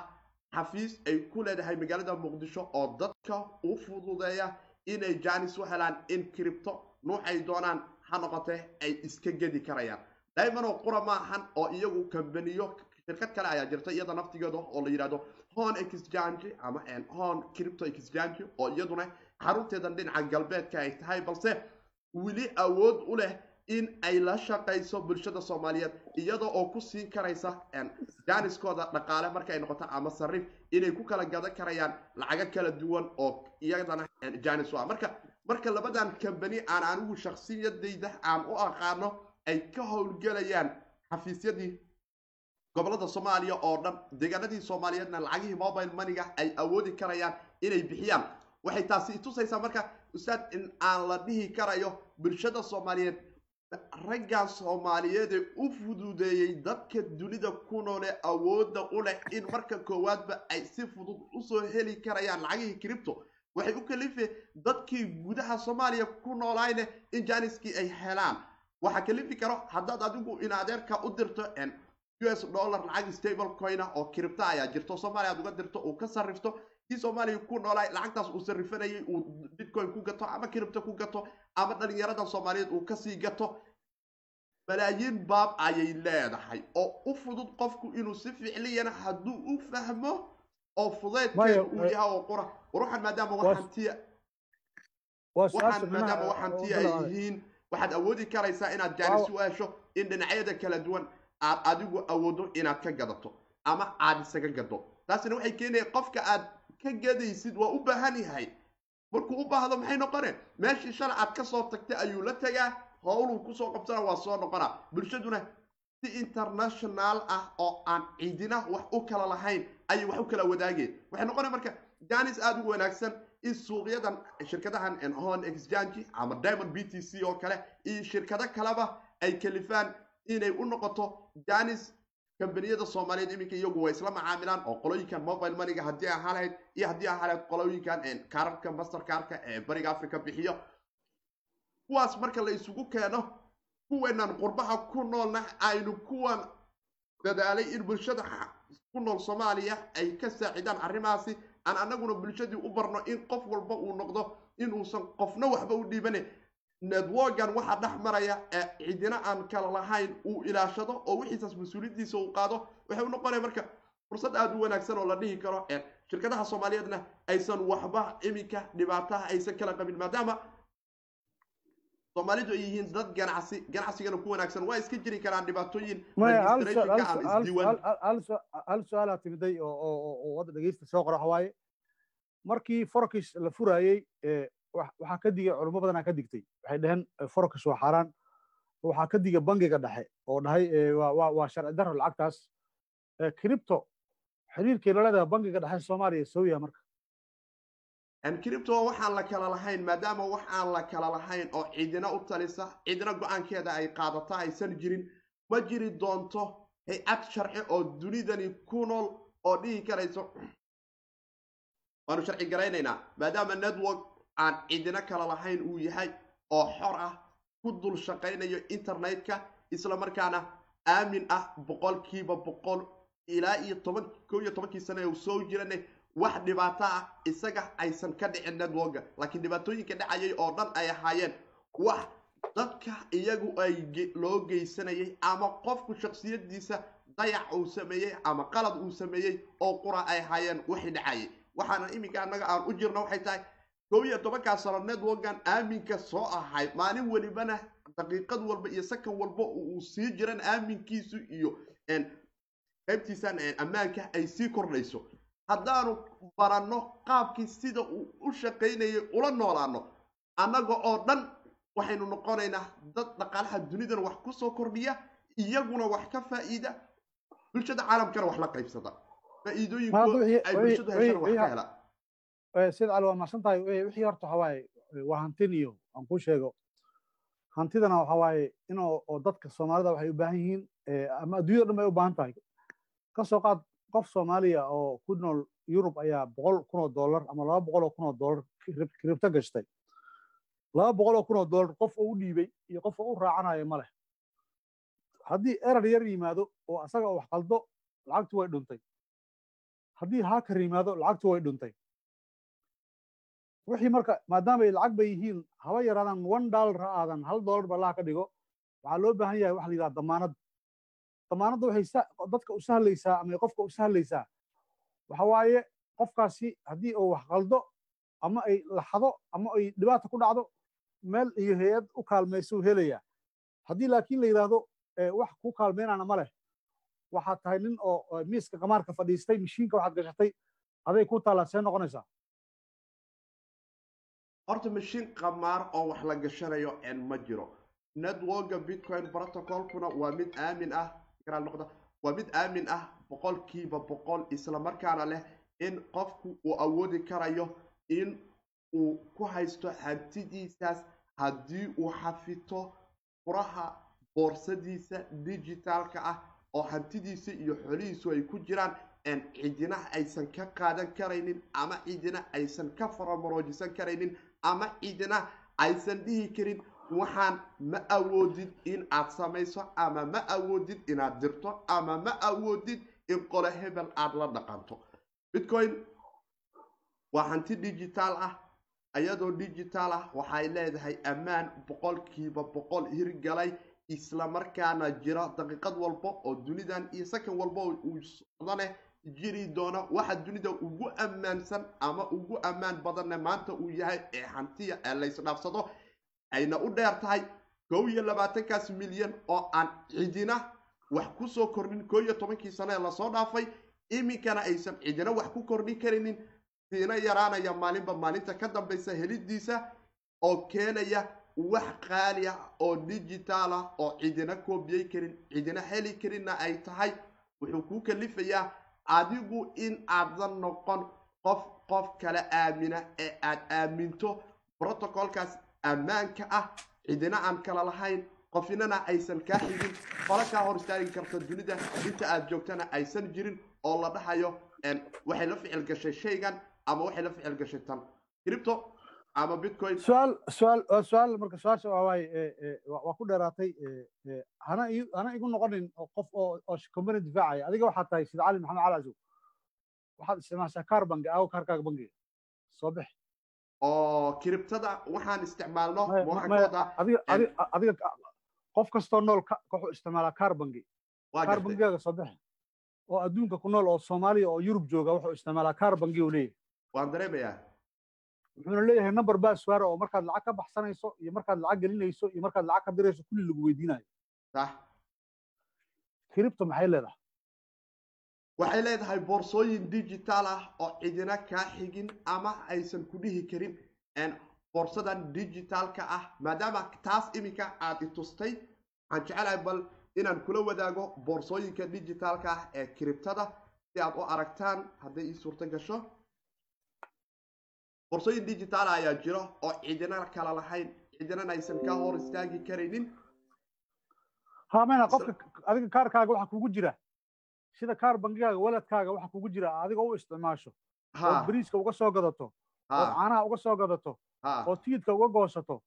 xafiis ay ku leedahay magaalada muqdisho oo dadka u fududeeya inay janis u helaan in cripto nuucay doonaan ha noqotee ay iska gedi karayaan. Diamond oo qura maahan oo iyagu kambaniyo shirkad kale ayaa jirta iyada naftigeeda oo la yidhahdo hon exchange ama hon cripto exchange oo iyaduna xarunteedan dhinaca galbeedka ay tahay balse weli awood u leh in ay la shaqayso bulshada soomaaliyeed iyada oo ku siin karaysa jaaniskooda dhaqaale markay noqoto ama sariif inay ku kala gadan karayaan lacago kala duwan oo iyadana janis ah marka marka labadan kambani aan anigu shaksiyadayda aan u aqaano ay ka howlgelayaan xafiisyadii gobollada soomaaliya oo dhan deegaanadii soomaaliyeedna lacagihii mobile moneyga ay awoodi karayaan inay bixiyaan. Waxay taasi itusaysaa marka ustaad in aan la dhihi karayo bulshada soomaaliyeed raggan soomaaliyeed ee u fududeeyey dadka dunida ku noole awoodda u leh in marka koowaadba ay si fudud u soo heli karayaan lacagihii cripto waxay u kalifeen dadkii gudaha soomaaliya ku noolayne in janiskii ay helaan waxaa kalifi karo haddaad adigu in adeerka u dirto u s dollar lacag stable coina oo cripto ayaa jirto soomaaliya aad uga dirto uu ka sarrifto kii soomaaliya ku noolaay lacagtaas uu sarrifanayay uu bitcoin ku gato ama cripto ku gato ama dhalinyaradan soomaaliyeed uu ka sii gato malaayiin baab ayay leedahay. Oo u fudud qofku inuu si ficliyana hadduu u fahmo oo fudeedkeeda uu yahay oo qura waruxan maadaama waxantiya waxaan maadaama waxantiya ay yihiin waxaad awoodi karaysaa inaad jaanis u hesho in dhinacyada kala duwan aad adigu awoodo inaad ka gadato ama aad isaga gado. Taasina waxay keenaya qofka aad ka gadaysid waa u baahan yahay. Markuu u baahdo maxay noqone meeshii shalay aad ka soo tagtay ayuu la tegaa howluu ku soo qabsana waa soo noqonaa. Bulshaduna si international ah oo aan ciidina wax u kala lahayn ayay wax u kala wadaageen. Waxay noqonaya marka janis aada u wanaagsan in suuqyadan shirkadahan hon exchange ama diamond b t c oo kale iyo shirkado kaleba ay kalifaan inay u noqoto. Janis kambaniyada soomaaliyeed iminka iyagu way isla macaamilaan oo qolooyinkan mobile moneyga haddii ahaa lahayd iyo haddii ahaa lahayd qolooyinkan kaararka master kaarka ee bariga africa bixiyo. Kuwaas marka la isugu keeno kuweenan qurbaha ku noolna aynu kuwan dadaalay in bulshada ku nool soomaaliya ay ka saacidaan arrimahaasi. Aan annaguna bulshadii u barno in qof walba uu noqdo inuusan qofna waxba u dhiibane networkan waxaa dhex maraya ee cidina aan kala lahayn uu ilaashado oo wixiisaas mas'uuliyaddiisa uu qaado waxay u noqonaya marka fursad aada u wanaagsan oo la dhihi karo shirkadaha soomaaliyeedna aysan waxba iminka dhibaataha aysan kala qabin maadaama soomaalidu ay yihiin dad ganacsi ganacsigana ku wanaagsan waa iska jiri karaan dhibaatooyin hal su'aalaa timiday oo dhegeysta soo qora waxa waaye markii forex la furaayey waxaa ka digay culimo badanaa ka digtay waxay dhaheen forex waa xaaraan. Waxaa ka digay bangiga dhexe oo dhahay waa sharci darro lacagtaas. Cripto xiriirkay la bangiga dhexe soomaaliya soo yaha marka. Cripto waxaan la kala lahayn maadaama wax aan la kala lahayn oo cidina u talisa cidina go'aankeeda ay qaadata aysan jirin ma jiri doonto hay'ad sharci oo dunidani ku nool oo dhihi karayso. Waanu sharci garaynaynaa maadaama network aan cidina kala lahayn uu yahay oo xor ah ku dul shaqaynayo internetka isla markaana aamin ah boqolkiiba boqol ilaa iyo toban ko iyo tobankii sane uu soo jiranay wax dhibaato ah isaga aysan ka dhicin networka laakiin dhibaatooyinka dhacayay oo dhan ay ahaayeen wax dadka iyagu ay loo geysanayay ama qofku shaksiyadiisa dayac uu sameeyey ama qalad uu sameeyey oo qura ay ahaayeen wixii dhacayay. Waxaana iminka annaga aan u jirno waxay tahay iyo tobankaa sano networkan aaminka soo ahay maalin welibana daqiiqad walba iyo sakan walba uu sii jiran aaminkiisu iyo qaybtiisan ammaanka ay sii kordhayso. Haddaanu baranno qaabkii sida uu u shaqaynayay ula noolaano annaga oo dhan waxaynu noqonaynaa dad dhaqaalaha dunidan wax ku soo kordhiya iyaguna wax ka faa'iida bulshada caalamkana wax la qaybsada. Faa'iidooyinku ay bulshadu heshana wax ka hela sid cali waa mahadsan tahay wixii horta waxa waaye waa hantin iyo aan kuu sheego. Hantidana waxa waaye in oo dadka soomaalida waxay u baahan yihiin ama adduunyada dhan bay u baahan tahay. Ka soo qaad qof soomaaliya oo ku nool yurub ayaa boqol kun oo dollar ama laba boqol oo kun oo dollar kiribto gashtay. Laba boqol oo kun oo dollar qof oo u dhiibay iyo qof oo u raacanayo ma leh. Haddii erar yar yimaado oo asaga wax qaldo lacagtu way dhuntay. Haddii haakar yimaado lacagtu way dhuntay wixii marka maadaamay lacag bay yihiin haba yaraadaan one dollar ha aadan hal dollar ba laha ka dhigo. Waxaa loo baahan yahay waxa la yidhaha damaanad. Damaanadda waxay dadka u sahlaysaa ama qofka u sahlaysaa. Waxa waaye qofkaasi haddii uu wax qaldo ama ay laxado ama ay dhibaata ku dhacdo meel iyo hay'ad u kaalmaysuu helayaa. Haddii laakiin la yidhaahdo wax kuu kaalmeynana ma leh. Waxaad tahay nin oo miiska qamaarka fadhiistay mashiinka waxaad gashatay aday ku taallaa see noqonaysaa horta mashiin qamaar oo wax la gashanayo en ma jiro. Networka bitcoin protocolkuna waa mid aamin ah noqda waa mid aamin ah boqolkiiba boqol islamarkaana leh in qofku uu awoodi karayo in uu ku haysto hantidiisaas haddii uu xafito furaha boorsadiisa digitaalka ah oo hantidiisa iyo xolihiisu ay ku jiraan cidina aysan ka qaadan karaynin ama cidina aysan ka faramaroojisan karaynin ama cidina aysan dhihi karin waxaan ma awoodid in aad samayso ama ma awoodid inaad dirto ama ma awoodid in qole hebel aad la dhaqanto. Bitcoin waa hanti digitaal ah iyadoo digitaal ah waxay leedahay ammaan boqolkiiba boqol hirgalay islamarkaana jira daqiiqad walba oo dunidan iyo sakan walba uu socdo jiri doona waxa dunida ugu ammaansan ama ugu ammaan badanne maanta uu yahay ee hantiya ee laysdhaafsado ayna u dheer tahay kow iyo labaatankaas milyan oo aan cidina wax ku soo kordhin koo iyo tobankii sano ee la soo dhaafay iminkana aysan cidina wax ku kordhin karaynin siina yaraanaya maalinba maalinta ka dambaysa helidiisa oo keenaya wax qaali ah oo digitaal ah oo cidina koobiyey karin cidina heli karinna ay tahay. Wuxuu kuu kalifayaa adigu in aadan noqon qof qof kale aamina ee aad aaminto. Protocolkaas ammaanka ah cidina aan kala lahayn qofinana aysan kaa xigin qolo kaa hor istaagi karta dunida inta aad joogtana aysan jirin oo la dhahayo waxay la ficil gashay shaygan ama waxay la ficil gashay tan. Cripto ama bitcoin su'aal su'aal su'aal marka su'aasha waa waaye waa ku dheeraatay hana hana igu noqonin qof oo oo company difaacaya. Adiga waxaad tahay sida cali maxamed cali casow waxaad isticmaashaa kaar bangi aawo kaarkaaga bangiga. Soo bix. Oo kiribtada waxaan isticmaalno adiga qof kastoo nool wuxuu isticmaalaa kaar bangi kaar bangigaaga soo bix. Oo adduunka ku nool oo soomaaliya oo yurub jooga wuxuu isticmaalaa kaar bangi uu leeyahay. Waan dareemayaa wuxuuna leeyahay number baswara oo markaad lacag ka baxsanayso iyo markaad lacag gelinayso iyo markaad lacag ka dirayso kulli lagu weydiinayo. Sax. Kiribto maxay leedahay? Waxay leedahay boorsooyin digital ah oo cidina kaa xigin ama aysan ku dhihi karin boorsadan digitalka ah maadaama taas iminka aad i tustay. Waxaan jecelahay bal inaan kula wadaago boorsooyinka digitalka ah ee kiribtada si aad u aragtaan hadday ii suurto gasho boorsooyin digital ah ayaa jiro oo cidina kala lahayn. Cidinana aysan ka hor istaagi karaynin. Ha mena qofka adiga kaarkaaga waxa kugu jira. Sida kaar bangigaaga waladkaaga waxa kugu jira. Adigoo u isticmaasho. Ood bariiska uga soo gadato. Ood caanaha uga soo gadato. Oo tiidka uga goosato.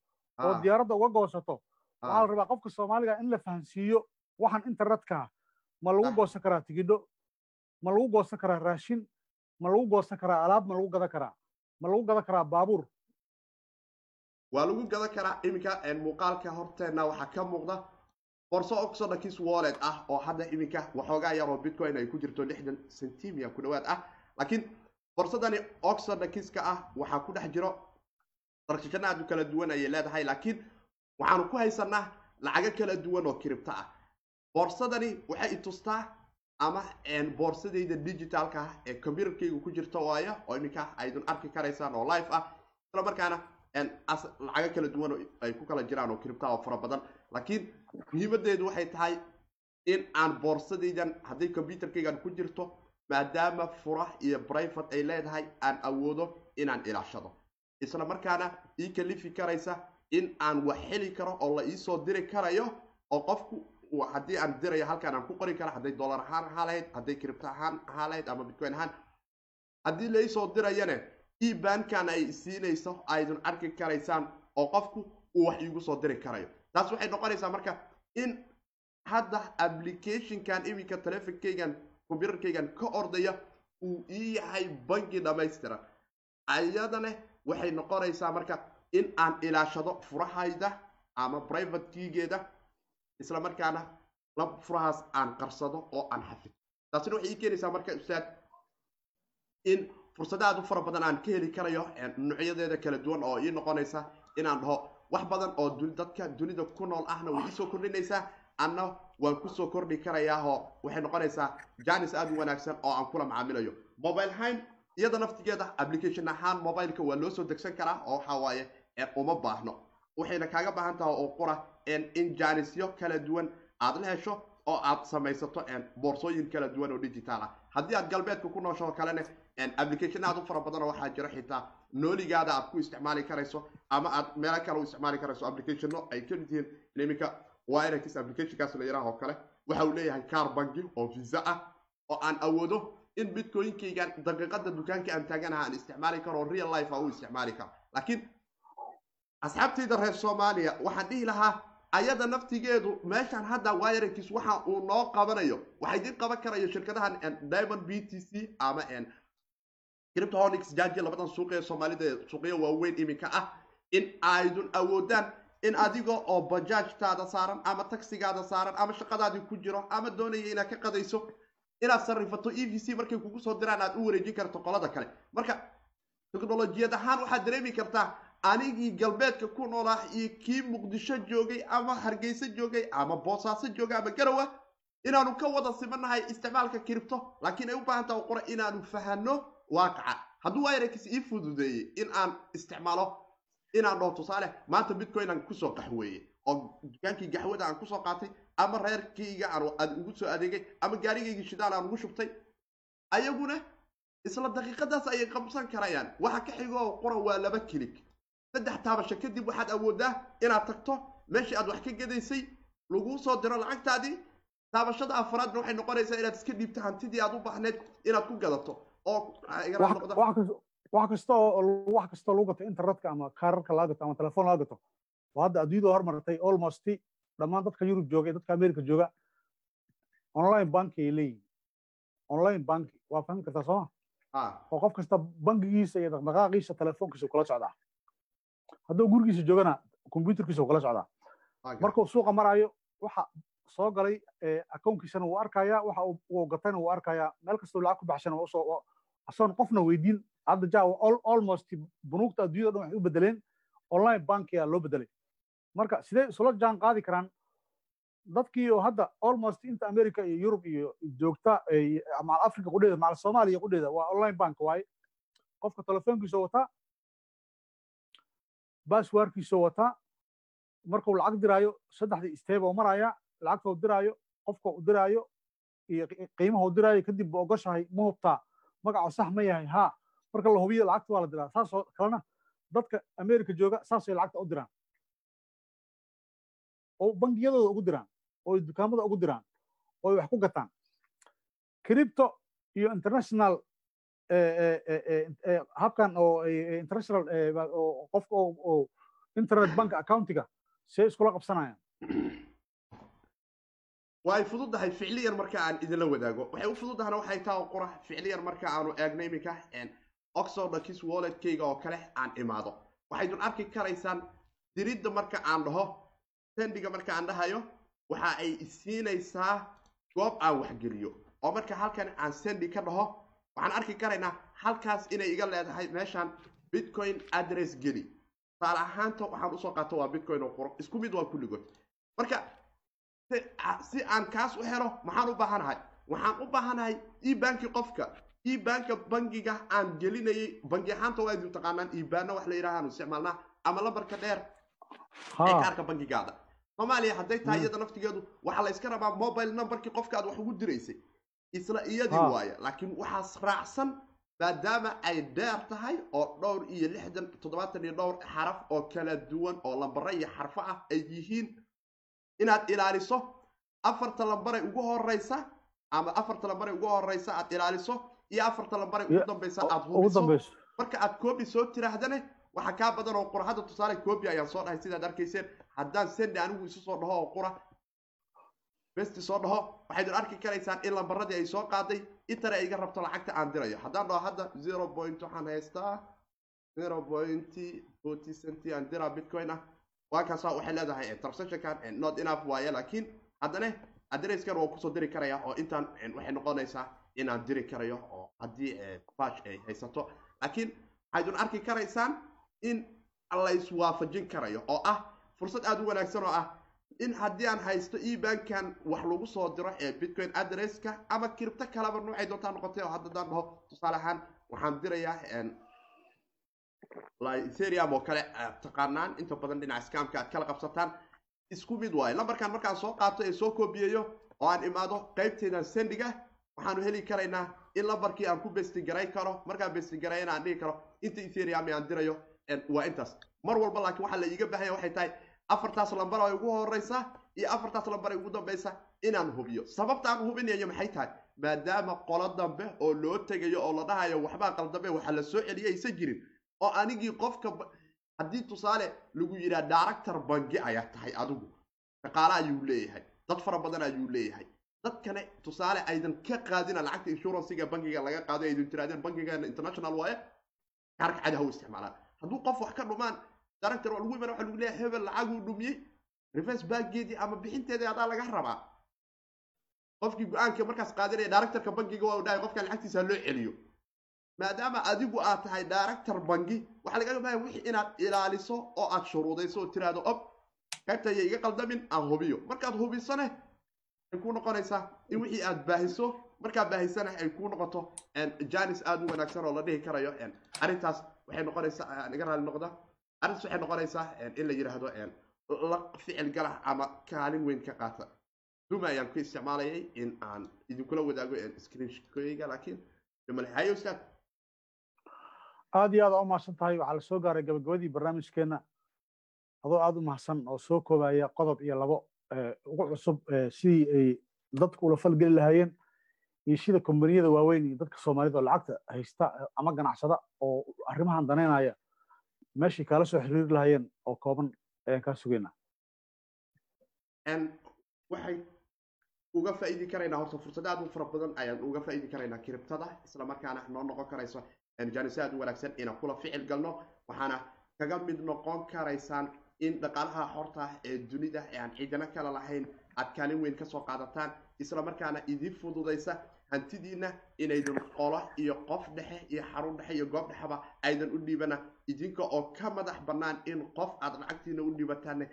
Oo diyaaradda uga goosato. Waxaa la rabaa qofka soomaaliga in la fahansiiyo waxaan internetka ma lagu goosan karaa tigidho ma lagu goosan karaa raashin? Ma lagu goosan karaa alaab? Ma lagu gadan karaa ma lagu gadan karaa baabuur? Waa lagu gadan karaa iminka muuqaalka horteenna waxaa ka muuqda borso oxodakis wallet ah oo hadda iminka waxoogaa yaroo bitcoin ay ku jirto lixdan centimia ku dhawaad ah. Laakiin borsadani oxodakiska ah waxaa ku dhex jiro darshashana aad u kala duwan ayay leedahay. Laakiin waxaanu ku haysanaa lacago kala duwan oo kiribto ah. Boorsadani waxay i tustaa ama boorsadayda digitalka ah ee computerkayga ku jirta waayo oo iminka aydun arki karaysaan oo live ah. Isla markaana lacago kala duwan ay ku kala jiraan oo kiribta oo fara badan. Laakiin muhiimadeedu waxay tahay in aan boorsadaydan hadday computerkaygan ku jirto maadaama fura iyo brivate ay leedahay aan awoodo inaan ilaashado. Isla markaana ii kalifi karaysa in aan wax heli karo oo la iisoo diri karayo oo qofku haddii aan dirayo halkaan aan ku qori karo hadday dollar ahaan ahaa lahayd hadday cripto ahaan ahaa lahayd ama bitcoin ahaan haddii la iisoo dirayane ebankan ay siinayso aydun arki karaysaan oo qofku uu wax iigu soo diri karayo. Taas waxay noqonaysaa marka in hadda applicationkan iminka telefonkaygan computerkaygan ka ordaya uu ii yahay bangi dhammaystiran ayadane waxay noqonaysaa marka in aan ilaashado furahayda ama private kiigeeda isla markaana la furahaas aan qarsado oo aan xafido taasina waxay ii keenaysaa marka ustaad in fursado aad u fara badan aan ka heli karayo nuocyadeeda kala duwan oo ii noqonaysa inaan dhaho wax badan oo dadka dunida ku nool ahna way iisoo kordhinaysaa anna waan ku soo kordhi karayaahoo waxay noqonaysaa janis aada u wanaagsan oo aan kula macaamilayo. Mobile hine iyada naftigeeda application ahaan mobileka waa loo soo degsan karaa oo waxa waaye uma baahno waxayna kaaga baahan tahay oo qura in kala duwan aad la hesho oo aad samaysato boorsooyin kala duwan oo digital ah. Haddii aad galbeedka ku noosho kale leh application aad u fara badan oo waxaa jiro xitaa nooligaada aad ku isticmaali karayso ama aad meelo kale u isticmaali karayso applicationno ay ka mid yihiin iminka wirx applicationkaas la yaraah oo kale. Waxa uu leeyahay car banki oo visa ah oo aan awoodo in bitcoinkaygan daqiiqada dukaanka aan taaganaha aan isticmaali karo real life a u isticmaali karo. Laakiin asxaabtayda reer soomaaliya waxaan dhihi lahaa ayada naftigeedu meeshaan hadda wirx waxa uu noo qabanayo waxa idin qaban karayo shirkadahan diamond b t c ama cryptohonix jaji labadan suuq ee soomaalida suuqyo waaweyn iminka ah in aydun awoodaan in adiga oo bajaajtaada saaran ama taxigaada saaran ama shaqadaadii ku jiro ama doonaya inaad ka qadayso inaad sarifato e v c markay kugu soo diraan aad u wareejin karto qolada kale. Marka teknolojiyad ahaan waxaad dareemi kartaa anigii galbeedka ku noolaa iyo kii muqdisho joogay ama hargeysa joogay ama boosaaso joogay ama garowa inaanu ka wada simanahay isticmaalka kiribto. Laakiin ay u baahan taha qora inaanu fahano waaqaca hadduu wirx ii fududeeyey in aan isticmaalo inaan dhaho tusaale maanta bitcoin aan ku soo qaxweeyey oo dukaankii gaxwada aan ku soo qaatay ama reerkayga aan ugu soo adeegay ama gaarigaygii shidaal aan ugu shubtay ayaguna isla daqiiqadaas ayay qabsan karayaan. Waxa ka xigoo qora waa laba kilig saddex taabasho kadib waxaad awoodaa inaad tagto meeshii aad wax ka gadaysay laguu soo diro lacagtaadii. Taabashada afraadna waxay noqonaysaa inaad iska dhiibto hantidii aad u baahneed inaad ku gadato oo wax kasta oo wax kasta lagu gato internetka ama kaararka laga gato ama telefoon laga gato. Oo hadda adduunyada hormartay almost dhammaan dadka yurub jooga dadka america jooga. Online banki ay leeyihiin online banki waa fahmi kartaa sooma oo qof kasta bankigiisa iyo dhaqdhaqaaqiisa telefoonkiisa kula socdaa hadduu gurigiisa joogana computerkiisa kula socdaa. Markuu suuqa maraayo waxa soo galay akoonkiisana wuu arkayaa waxa uu gatayna wuu arkayaa meel kastoo lacag ku baxshana asoon qofna weydiin. Hadda ja almost bunuugta adduunyada dhan waxay u bedeleen online bankia loo bedelay marka sidee isula jaan qaadi karaan? Dadkii oo hadda almost inta america iyo yurub iyo joogta macal africa qudheeda macal soomaaliya qudheeda waa online bank waaye. Qofka telefoonkiisa wataa baswarkiisa wataa markuu lacag diraayo saddexdii steeb oo maraya lacagta uu diraayo uu diraayo iyo uu diraayo kadib ba ogoshahay ma hubtaa magaca sax ma yahay ha marka la hubiyo lacagta waa la diraa. Saasoo kalena dadka america jooga saasay lacagta u diraan. Oo bangiyadooda ugu diraan oo dukaamada ugu diraan oo wax ku gataan. Cripto iyo international habkan oo international qofka oo internet bank accountiga see iskula qabsanayaan waa ay fududahay ficliyan marka aan idinla wadaago. Waxay u fududahana waxay taa qura ficliyan marka aanu eegno iminka oxodakis walletkayga oo kale aan imaado. Waxaydun arki karaysaan diridda marka aan dhaho sendiga marka aan dhahayo waxa ay isiinaysaa goob aan waxgeliyo oo marka halkan aan sendi ka dhaho waxaan arki karaynaa halkaas inay iga leedahay meeshaan bitcoin address geli. Tusaale ahaanta waxaan u soo qaato waa bitcoin oo quro isku mid waa kulligood marka si aan kaas u helo maxaan u baahanahay? Waxaan u baahanahay ebanki qofka. Ebanka bangiga aan gelinayay bangi ahaanta waa idin taqaanaan ebaana wax la yidhaha aan isticmaalnaa ama lambarka dheer ee kaarka bangigaada. Soomaaliya hadday tahay iyada naftigeedu waxaa la rabaa mobile numberkii qofka aad wax ugu diraysay isla iyadii waaya laakiin waxaas raacsan maadaama ay dheer tahay oo dhowr iyo lixdan toddobaatan iyo dhowr xaraf oo kala duwan oo lambaro iyo xarfo ah ay yihiin. Inaad ilaaliso afarta lambaray ugu horeysa ama afarta lambaray ugu horeysa aad ilaaliso iyo afarta lambaray ugu dambeysa aad hubiso. marka aad koobi soo tiraahdane waxaa kaa badan oo qura hadda tusaale koobi ayaan soo dhahay sidaad arkayseen. Haddaan sendi anigu isu soo dhaho oo qura besti soo dhaho. Waxaydun arki karaysaan in lambaradii ay soo qaaday. Intana iga rabto lacagta aan dirayo. Haddaan dhaho hadda zero point waxaan haystaa. Zero point forty centi aan diraa bitcoin ah. Waa kaasa waxay leedahay transactionkan not enough waaye laakiin haddana adresskan waa ku soo diri karaya oo intaan waxay noqonaysaa inaan diri karayo oo haddii bash ay haysato. Laakiin waxaydun arki karaysaan in la iswaafajin karayo oo ah fursad aada u wanaagsan oo ah in haddii aan haysto ebankan wax lagu soo diro ee bitcoin adresska ama kiribto kalaba noocay doontaa noqotay oo hadda daan dhaho tusaale ahaan waxaan dirayaa ethereum oo kale taqaanaan. Inta badan dhinaca scamka aad kala qabsataan. Isku mid waayo lambarkan markaan soo qaato ee soo koobiyeeyo oo aan imaado qaybteydan sendiga waxaanu heli karaynaa in lambarkii aan ku bestigaray karo. Markaan bestigarayana aan dhigi karo inta ethereum aan dirayo waa intaas. Mar walba laakiin waxaa la iiga baahanya waxay tahay afartaas lambar ay ugu horeysa iyo afartaas lambar ay ugu dambeysa inaan hubiyo. Sababta aan hubinayo maxay tahay? Maadaama qolo dambe oo loo tegayo oo la dhahayo waxbaa qaldambe waxaa la soo celiya aysan jirin oo anigii qofka haddii tusaale lagu yidhaha director bangi ayaa tahay adigu. Shaqaale ayuu leeyahay dad fara badan ayuu leeyahay. Dadkane tusaale aydan ka qaadina lacagta inshuransiga bangiga laga qaado aydan tirahdeen bangigeena international waaye kaarka cadi haw isticmaalaan. Hadduu qof wax ka dhumaan director waa lagu iman waxa lagu leeyahay hebel lacaguu dhumiyey reverse bangeedii ama bixinteedii adaa laga rabaa. Qofkii go'aanka markaas qaadanaya directorka bangiga waa dhahay qofka lacagtiisa loo celiyo. Maadaama adigu aad tahay director bangi waxaa lagaga baahaya wixii inaad ilaaliso oo aad shuruudayso oo tiraahdo ob qaybta ayay iga qaldamin aan hubiyo. Markaad hubisone ay kuu noqonaysaa in wixii aad baahiso markaad baahisana ay kuu noqoto janis aada u wanaagsan oo la dhihi karayo arrintaas waxay noqonaysaa iga raali noqda arrintaas waxay noqonaysaa in la yidhaahdo ficil galah ama kaalin weyn ka qaata. Duma ayaan ku isticmaalayay in aan idinkula wadaago screenshotkoyga laakiin ustaad. Aada iyo aad u mahadsan tahay. Waxaa la soo gaaray gabagabadii barnaamijkeenna adoo aada u mahadsan oo soo koobaya qodob iyo labo ugu cusub sidii ay dadku ula falgeli lahaayeen iyo sida kombaniyada waaweyn iyo dadka soomaalida oo lacagta haysta ama ganacsada oo arrimahan danaynaya meeshay kaala soo xiriiri lahaayeen oo kooban ayaan kaa sugaynaa waxay uga faa'iidi karaynaa horta fursad aad u fara badan ayaan uga faa'iidi karaynaa kiribtada isla markaana noo noqon karayso janis aad u wanaagsan inaan kula ficil galno waxaana kaga mid noqon karaysaan in dhaqaalaha xorta ee dunida ee aan ciidano kale lahayn aad kaalin weyn ka soo qaadataan isla markaana idiin fududaysa hantidiina inaydun qolo iyo qof dhexe iyo xarun dhexe iyo goob dhexeba aydan u dhiibana. Idinka oo ka madax bannaan in qof aad lacagtiina u dhiibataanne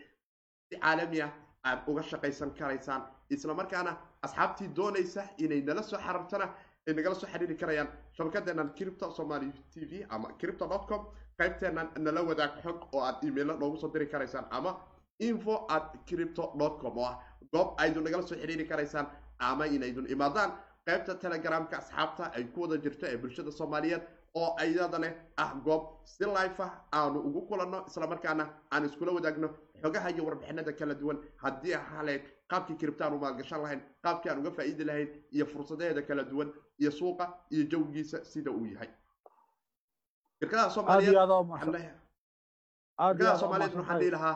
si caalami ah aad uga shaqaysan karaysaan. Isla markaana asxaabtii doonaysa inay nala soo xarabtana ay nagala soo xiriiri karayaan. Shabakadeenan cripto somali t v ama cripto dot com qaybteennan nala wadaag xog oo aad imailo noogu soo diri karaysaan ama info at cripto dot com oo ah. Goob aydun nagala soo xiriiri karaysaan ama inaydun imaadaan qaybta telegramka asxaabta ay ku wada jirto ee bulshada soomaaliyeed oo iyadane ah goob si life ah aanu ugu kulanno islamarkaana aan iskula wadaagno xogaha iyo warbixinada kala duwan. Haddii haleed qaabkii kiribta aan u maalgashan lahayn qaabkii aan uga faa'iidi lahayn iyo fursadaheeda kala duwan iyo suuqa iyo jawgiisa sida uu yahay. Shirkadaha soomaaliyeed shirkadaha soomaaliyeed waxaan dhihi lahaa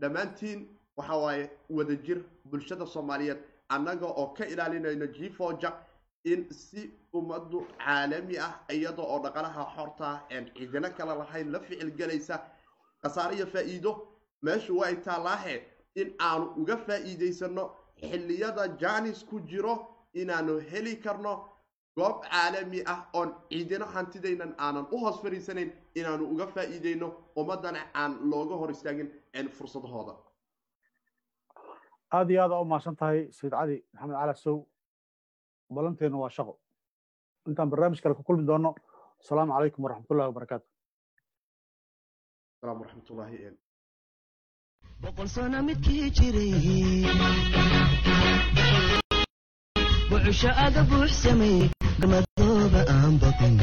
dhammaantiin waxa waaye wadajir bulshada soomaaliyeed annaga oo ka ilaalinayno gfoja in si ummaddu caalami ah iyada oo dhaqalaha xorta en cidino kale lahayn la ficil gelaysa khasaare iyo faa'iido meeshu way taalaahe in aanu uga faa'iidaysano xilliyada janis ku jiro inaanu heli karno goob caalami ah oon ciidino hantidaynan aanan u hoos fariisanayn inaanu uga faa'iideyno ummadana aan looga hor istaagin fursadahooda aad iyo aada u mahadsan tahay sayid cali maxamed cala sow ballanteenu waa shaqo intaan barnaamij kale ku kulmi doono asalaamu calaykum waraxmatullahi wabarakaatu boqol sano midkii jiray buxusho aga buuxsamay gamadooba aan baqin